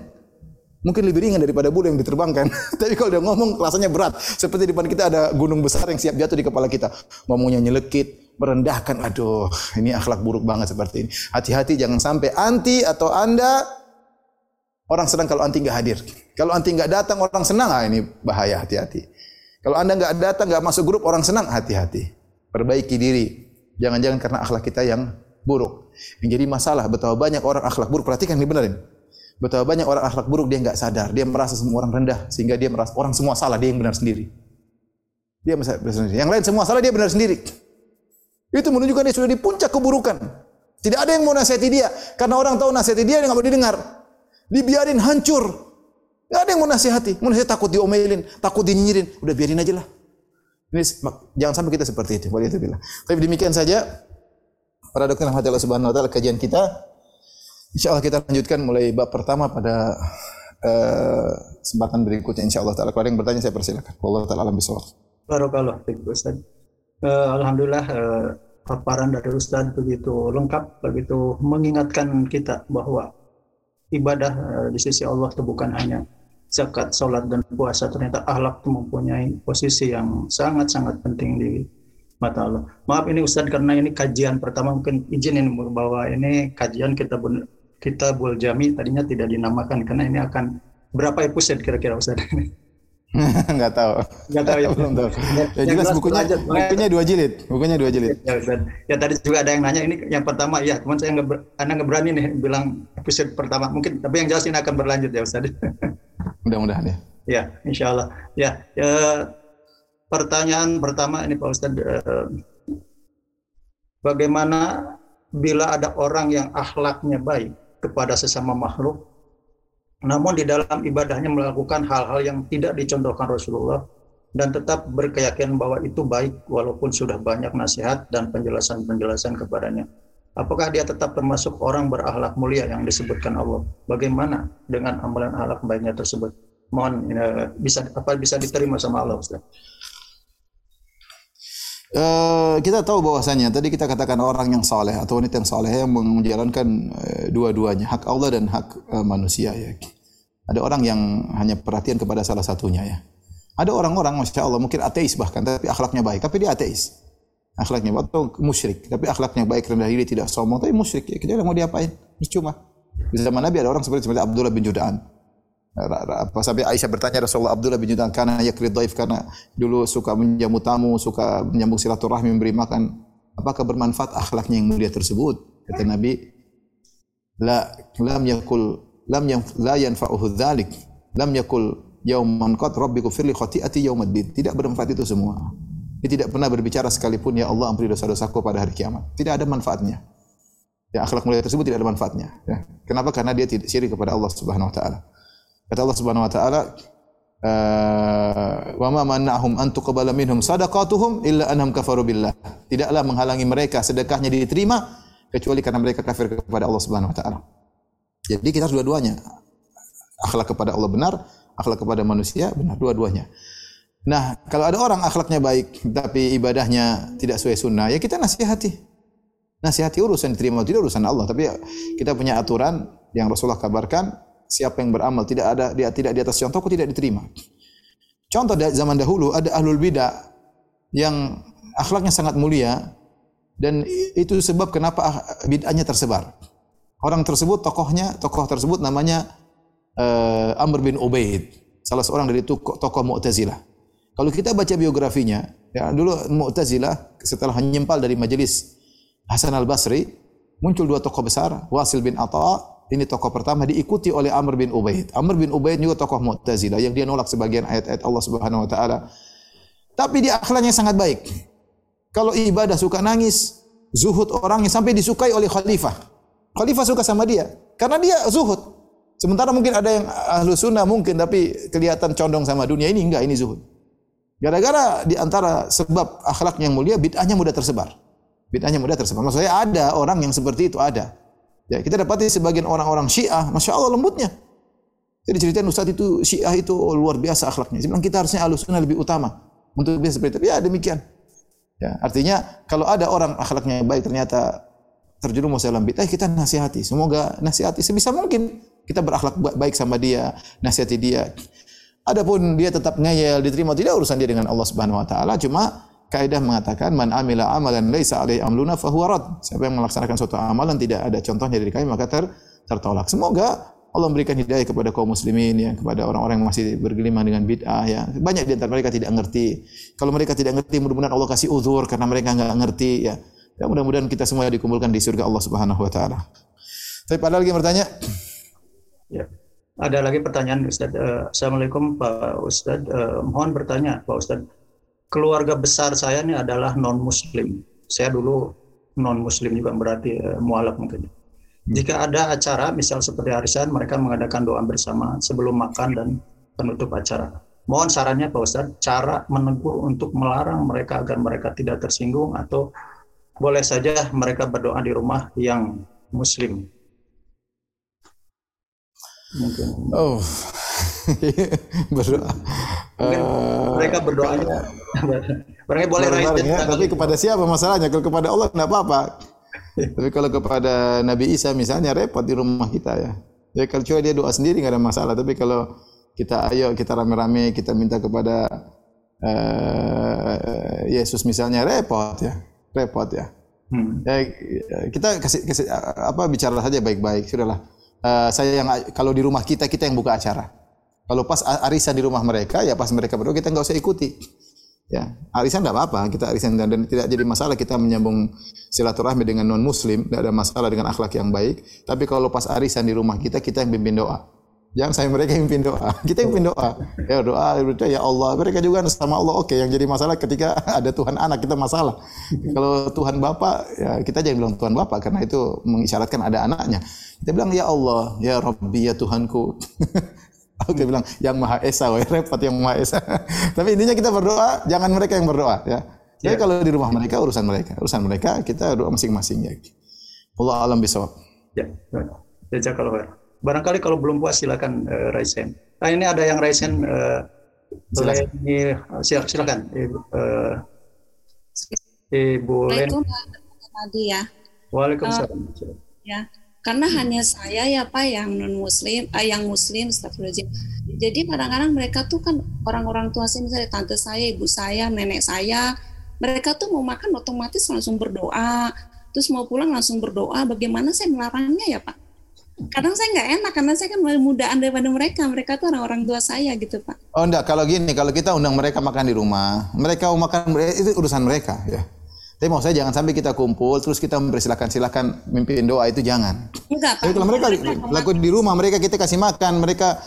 mungkin lebih ringan daripada bulu yang diterbangkan. Tapi kalau dia ngomong rasanya berat. Seperti di depan kita ada gunung besar yang siap jatuh di kepala kita. Ngomongnya nyelekit, merendahkan. Aduh, ini akhlak buruk banget seperti ini. Hati-hati jangan sampai anti atau anda Orang senang kalau anti nggak hadir. Kalau anti nggak datang, orang senang. Ah ini bahaya, hati-hati. Kalau anda nggak datang, nggak masuk grup, orang senang, hati-hati. Perbaiki diri. Jangan-jangan karena akhlak kita yang buruk. Yang masalah, betapa banyak orang akhlak buruk. Perhatikan, ini benerin. Betapa banyak orang akhlak buruk, dia nggak sadar. Dia merasa semua orang rendah. Sehingga dia merasa orang semua salah, dia yang benar sendiri. Dia benar sendiri. Yang lain semua salah, dia benar sendiri. Itu menunjukkan dia sudah di puncak keburukan. Tidak ada yang mau nasihati dia. Karena orang tahu nasihati dia, dia nggak mau didengar dibiarin hancur. Gak ada yang mau nasihati. Mau nasihati takut diomelin, takut dinyirin. Udah biarin aja lah. Ini jangan sampai kita seperti itu. Waliyahzubillah. Tapi demikian saja para dokter yang Allah Subhanahu wa taala kajian kita. Insya Allah kita lanjutkan mulai bab pertama pada uh, kesempatan berikutnya insya Allah taala. Kalau ada yang bertanya saya persilakan. Allah taala alam bisawab. Barakallah Ustaz. Uh, Alhamdulillah uh, paparan dari Ustaz begitu lengkap, begitu mengingatkan kita bahwa ibadah uh, di sisi Allah itu bukan hanya zakat, sholat dan puasa. Ternyata akhlak itu mempunyai posisi yang sangat-sangat penting di mata Allah. Maaf ini Ustaz karena ini kajian pertama mungkin izinin bahwa ini kajian kita kita jami tadinya tidak dinamakan karena ini akan berapa episode kira-kira Ustaz? Enggak tahu. Enggak tahu ya. Belum tahu. Ya jelas bukunya aja, bukunya dua jilid. Bukunya dua jilid. Ya, ya tadi juga ada yang nanya ini yang pertama ya, cuman saya nggak anda nggak berani nih bilang episode pertama mungkin tapi yang jelas ini akan berlanjut ya Ustaz. Mudah-mudahan ya. Ya, insya Allah. Ya, ya pertanyaan pertama ini Pak Ustaz, eh, bagaimana bila ada orang yang akhlaknya baik kepada sesama makhluk, namun di dalam ibadahnya melakukan hal-hal yang tidak dicontohkan Rasulullah, dan tetap berkeyakinan bahwa itu baik walaupun sudah banyak nasihat dan penjelasan-penjelasan kepadanya. Apakah dia tetap termasuk orang berakhlak mulia yang disebutkan Allah? Bagaimana dengan amalan akhlak baiknya tersebut? Mohon eh, bisa apa bisa diterima sama Allah Ustaz? Uh, kita tahu bahwasanya tadi kita katakan orang yang saleh atau wanita yang saleh yang menjalankan uh, dua-duanya hak Allah dan hak uh, manusia ya. Ada orang yang hanya perhatian kepada salah satunya ya. Ada orang-orang masya Allah mungkin ateis bahkan tapi akhlaknya baik tapi dia ateis. Akhlaknya baik atau musyrik tapi akhlaknya baik rendah diri tidak sombong tapi musyrik ya. Kita mau diapain? Cuma di zaman Nabi ada orang seperti seperti Abdullah bin Judaan apa sampai Aisyah bertanya Rasulullah Abdullah bin Judan karena yakrid daif karena dulu suka menjamu tamu, suka menyambung silaturahmi, memberi makan. Apakah bermanfaat akhlaknya yang mulia tersebut? Kata Nabi, la lam yakul lam yang la yanfa'uhu dzalik. Lam yakul yauman qad rabbiku firli khati'ati yaumaddin. Tidak bermanfaat itu semua. Dia tidak pernah berbicara sekalipun ya Allah ampuni dosa-dosaku pada hari kiamat. Tidak ada manfaatnya. Ya akhlak mulia tersebut tidak ada manfaatnya. Ya. Kenapa? Karena dia tidak syirik kepada Allah Subhanahu wa taala. Kata Allah Subhanahu wa taala, eh, wa ma mana'hum an tuqbala minhum sadaqatuhum illa annahum kafaru billah. Tidaklah menghalangi mereka sedekahnya diterima kecuali karena mereka kafir kepada Allah Subhanahu wa taala. Jadi kita harus dua-duanya. Akhlak kepada Allah benar, akhlak kepada manusia benar, dua-duanya. Nah, kalau ada orang akhlaknya baik tapi ibadahnya tidak sesuai sunnah, ya kita nasihati. Nasihati urusan diterima tidak urusan Allah, tapi kita punya aturan yang Rasulullah kabarkan siapa yang beramal tidak ada dia tidak di atas contohku tidak diterima. Contoh zaman dahulu ada ahlul bidah yang akhlaknya sangat mulia dan itu sebab kenapa bid'ahnya tersebar. Orang tersebut tokohnya tokoh tersebut namanya uh, Amr bin Ubaid, salah seorang dari tokoh, tokoh Mu'tazilah. Kalau kita baca biografinya, ya dulu Mu'tazilah setelah menyempal dari majelis Hasan al-Basri, muncul dua tokoh besar, Wasil bin Atha ini tokoh pertama diikuti oleh Amr bin Ubaid. Amr bin Ubaid juga tokoh Mu'tazilah yang dia nolak sebagian ayat-ayat Allah Subhanahu wa taala. Tapi dia akhlaknya sangat baik. Kalau ibadah suka nangis, zuhud orangnya sampai disukai oleh khalifah. Khalifah suka sama dia karena dia zuhud. Sementara mungkin ada yang ahlu sunnah mungkin tapi kelihatan condong sama dunia ini enggak ini zuhud. Gara-gara di antara sebab akhlak yang mulia bid'ahnya mudah tersebar. Bid'ahnya mudah tersebar. Maksudnya ada orang yang seperti itu ada. Ya, kita dapati sebagian orang-orang Syiah, masya Allah lembutnya. Jadi ceritain Ustaz itu Syiah itu oh, luar biasa akhlaknya. Bilang kita harusnya alusuna lebih utama untuk bisa seperti itu. Ya demikian. Ya, artinya kalau ada orang akhlaknya baik ternyata terjerumus dalam bid'ah kita nasihati. Semoga nasihati sebisa mungkin kita berakhlak baik sama dia, nasihati dia. Adapun dia tetap ngeyel, diterima tidak urusan dia dengan Allah Subhanahu wa taala, cuma kaidah mengatakan man amila amalan laisa alaihi amluna fahuwa rad. Siapa yang melaksanakan suatu amalan tidak ada contohnya dari kami maka ter, tertolak. Semoga Allah memberikan hidayah kepada kaum muslimin ya, kepada orang-orang yang masih bergelimang dengan bid'ah ya. Banyak di antara mereka tidak ngerti. Kalau mereka tidak ngerti, mudah-mudahan Allah kasih uzur karena mereka enggak ngerti ya. Ya mudah-mudahan kita semua dikumpulkan di surga Allah Subhanahu wa taala. Tapi ada lagi yang bertanya? Ya. Ada lagi pertanyaan Ustaz. Uh, Assalamualaikum Pak Ustaz. Uh, mohon bertanya Pak Ustaz keluarga besar saya ini adalah non muslim. Saya dulu non muslim juga berarti uh, mualaf mungkin. Hmm. Jika ada acara misal seperti arisan mereka mengadakan doa bersama sebelum makan dan penutup acara. Mohon sarannya Pak Ustadz, cara menegur untuk melarang mereka agar mereka tidak tersinggung atau boleh saja mereka berdoa di rumah yang muslim. Mungkin. Oh, berdoa. Mungkin uh, mereka berdoanya. Mereka boleh raih ya, tapi kepada siapa masalahnya? Kalau kepada Allah tidak apa-apa. tapi kalau kepada Nabi Isa misalnya repot di rumah kita ya. Ya kalau cuma dia doa sendiri nggak ada masalah. Tapi kalau kita ayo kita rame-rame kita minta kepada uh, Yesus misalnya repot ya, repot ya. Hmm. ya kita kasih, kasih apa bicara saja baik-baik sudahlah. Uh, saya yang kalau di rumah kita kita yang buka acara. Kalau pas arisan di rumah mereka, ya pas mereka berdoa kita nggak usah ikuti. Ya, arisan tidak apa-apa, kita arisan dan, dan tidak jadi masalah kita menyambung silaturahmi dengan non muslim, tidak ada masalah dengan akhlak yang baik. Tapi kalau pas arisan di rumah kita, kita yang pimpin doa. Jangan saya mereka yang pimpin doa, kita yang pimpin doa. Ya doa, ya Allah, mereka juga sama Allah. Oke, yang jadi masalah ketika ada Tuhan anak kita masalah. Kalau Tuhan Bapa, ya kita jangan bilang Tuhan Bapa karena itu mengisyaratkan ada anaknya. Kita bilang ya Allah, ya Rabbi, ya Tuhanku. Oke bilang yang Maha Esa, wah repot yang Maha Esa. Tapi intinya kita berdoa, jangan mereka yang berdoa ya. Jadi Ya. kalau di rumah mereka urusan mereka, urusan mereka kita doa masing-masing ya. Allah alam bisawab. Ya, jazakallah khair. Barangkali kalau belum puas silakan eh, raise hand. Nah, ini ada yang raise hand eh, Silakan. Leni, sil- silakan Ibu, eh, Ibu Len. Tadi ya. Waalaikumsalam. Ya. Karena hanya saya ya Pak yang non muslim, ah, yang muslim, astagfirullahaladzim. Jadi kadang-kadang mereka tuh kan orang-orang tua saya, misalnya tante saya, ibu saya, nenek saya, mereka tuh mau makan otomatis langsung berdoa, terus mau pulang langsung berdoa. Bagaimana saya melarangnya ya Pak? Kadang saya nggak enak karena saya kan lebih mudaan daripada mereka. Mereka tuh orang-orang tua saya gitu Pak. Oh enggak, kalau gini, kalau kita undang mereka makan di rumah, mereka mau makan itu urusan mereka ya. Tapi mau saya jangan sampai kita kumpul terus kita mempersilahkan silakan mimpin doa itu jangan. Enggak Pak. Tapi kalau mereka lakukan di rumah mereka kita kasih makan, mereka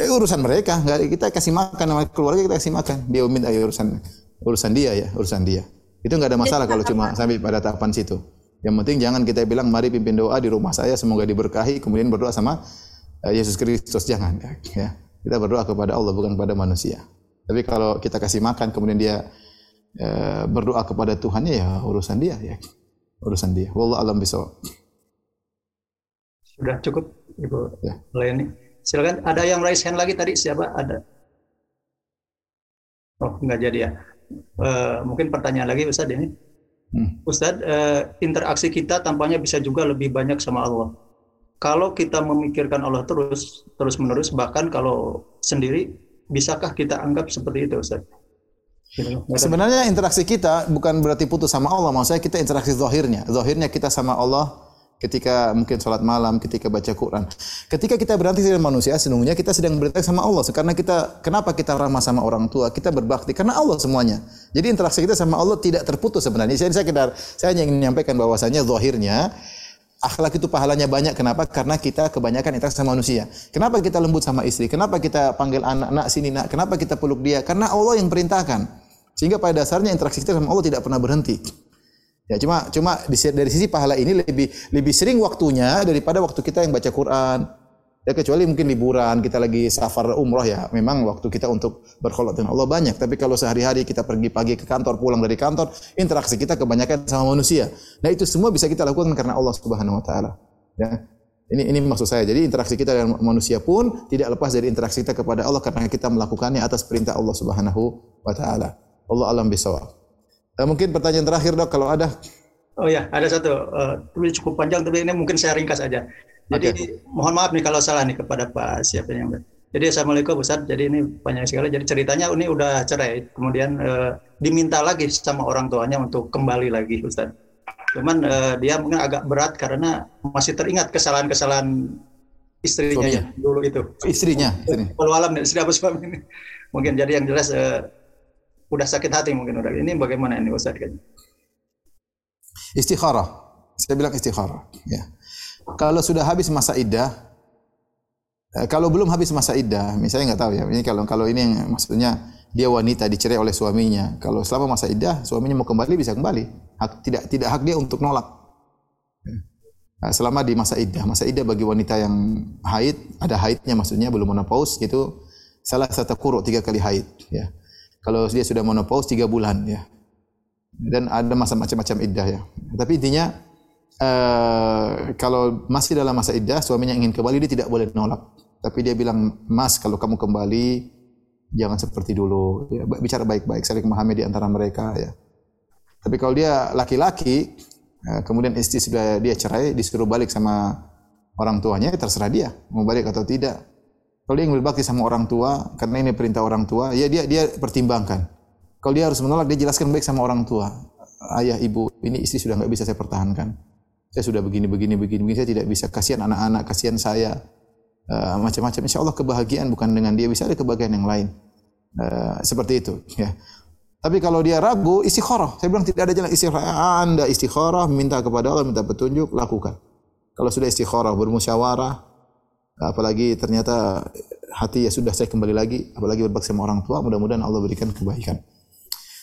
eh, urusan mereka, enggak kita kasih makan sama keluarga kita kasih makan. Dia minta ya urusan urusan dia ya, urusan dia. Itu enggak ada masalah kalau cuma sampai pada tahapan situ. Yang penting jangan kita bilang mari pimpin doa di rumah saya semoga diberkahi kemudian berdoa sama eh, Yesus Kristus jangan ya. Kita berdoa kepada Allah bukan kepada manusia. Tapi kalau kita kasih makan kemudian dia eh, berdoa kepada Tuhannya ya urusan dia ya. Urusan dia. Wallahu alam bisawab. Sudah cukup Ibu Ya. Leni. Silakan. Ada yang raise hand lagi tadi siapa? Ada. Oh, nggak jadi ya. Eh, mungkin pertanyaan lagi Ustaz ini. Hmm. Ustadz, eh, interaksi kita tampaknya bisa juga lebih banyak sama Allah. Kalau kita memikirkan Allah terus, terus menerus, bahkan kalau sendiri, bisakah kita anggap seperti itu, Ustadz? Gitu. Sebenarnya interaksi kita bukan berarti putus sama Allah, maksudnya kita interaksi zahirnya. Zahirnya kita sama Allah ketika mungkin sholat malam, ketika baca Quran. Ketika kita berinteraksi dengan manusia, sesungguhnya kita sedang berinteraksi sama Allah. Karena kita, kenapa kita ramah sama orang tua? Kita berbakti karena Allah semuanya. Jadi interaksi kita sama Allah tidak terputus sebenarnya. Saya, saya, kedar, saya hanya ingin menyampaikan bahwasanya zahirnya akhlak itu pahalanya banyak. Kenapa? Karena kita kebanyakan interaksi sama manusia. Kenapa kita lembut sama istri? Kenapa kita panggil anak, nak sini nak? Kenapa kita peluk dia? Karena Allah yang perintahkan. Sehingga pada dasarnya interaksi kita sama Allah tidak pernah berhenti. Ya cuma cuma dari sisi pahala ini lebih lebih sering waktunya daripada waktu kita yang baca Quran. Ya kecuali mungkin liburan kita lagi safar umroh ya, memang waktu kita untuk berkholwat dengan Allah banyak. Tapi kalau sehari-hari kita pergi pagi ke kantor, pulang dari kantor, interaksi kita kebanyakan sama manusia. Nah itu semua bisa kita lakukan karena Allah Subhanahu Wa Taala. Ya. Ini ini maksud saya. Jadi interaksi kita dengan manusia pun tidak lepas dari interaksi kita kepada Allah karena kita melakukannya atas perintah Allah Subhanahu Wa Taala. Allah alam bisawab. Eh, mungkin pertanyaan terakhir dok kalau ada. Oh ya, ada satu. eh, ini cukup panjang, tapi ini mungkin saya ringkas aja. Jadi mohon maaf nih kalau salah nih kepada Pak siapa yang Jadi assalamualaikum Ustaz. Jadi ini banyak sekali. Jadi ceritanya ini udah cerai, kemudian eh, diminta lagi sama orang tuanya untuk kembali lagi Ustaz. Cuman eh, dia mungkin agak berat karena masih teringat kesalahan-kesalahan istrinya yang dulu itu. Istrinya. Walau alam istri apa suami ini. Mungkin jadi yang jelas eh, udah sakit hati mungkin udah. Ini bagaimana ini Ustaz? Istikharah. Saya bilang istikharah. Ya. Kalau sudah habis masa iddah, eh, kalau belum habis masa iddah, misalnya nggak tahu ya. Ini kalau kalau ini yang maksudnya dia wanita dicerai oleh suaminya. Kalau selama masa iddah suaminya mau kembali bisa kembali. Hak, tidak tidak hak dia untuk nolak. Nah, selama di masa iddah, masa iddah bagi wanita yang haid, ada haidnya maksudnya belum menopause itu salah satu kuru tiga kali haid. Ya. Kalau dia sudah menopause tiga bulan ya. Dan ada masa macam-macam iddah ya. Tapi intinya eh, kalau masih dalam masa iddah suaminya ingin kembali dia tidak boleh nolak. Tapi dia bilang, "Mas, kalau kamu kembali jangan seperti dulu." Ya, bicara baik-baik, saling memahami di antara mereka ya. Tapi kalau dia laki-laki eh, kemudian istri sudah dia cerai disuruh balik sama orang tuanya ya terserah dia mau balik atau tidak. Kalau dia ingin berbakti sama orang tua karena ini perintah orang tua, ya dia dia pertimbangkan. Kalau dia harus menolak, dia jelaskan baik sama orang tua. Ayah, ibu, ini istri sudah nggak bisa saya pertahankan. Saya sudah begini, begini, begini, begini. Saya tidak bisa. Kasihan anak-anak, kasihan saya. Eh, macam-macam. Insya Allah kebahagiaan bukan dengan dia, bisa ada kebahagiaan yang lain. Eh, seperti itu. Ya. Tapi kalau dia ragu, istikharah. Saya bilang tidak ada jalan istikharah. Anda istikharah, minta kepada Allah, minta petunjuk, lakukan. Kalau sudah istikharah, bermusyawarah, apalagi ternyata hati ya sudah saya kembali lagi, apalagi berbakti sama orang tua, mudah-mudahan Allah berikan kebaikan.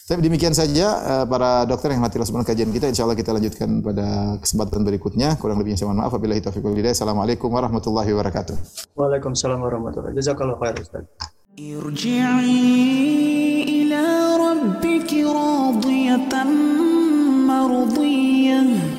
Tapi demikian saja eh, para dokter yang mati sebelum kajian kita. Insya Allah kita lanjutkan pada kesempatan berikutnya. Kurang lebihnya saya mohon maaf. Apabila itu wal hidayah. Assalamualaikum warahmatullahi wabarakatuh. Waalaikumsalam warahmatullahi wabarakatuh. Jazakallah khair Ustaz. Irji'i ila rabbiki radiyatan mardiyah.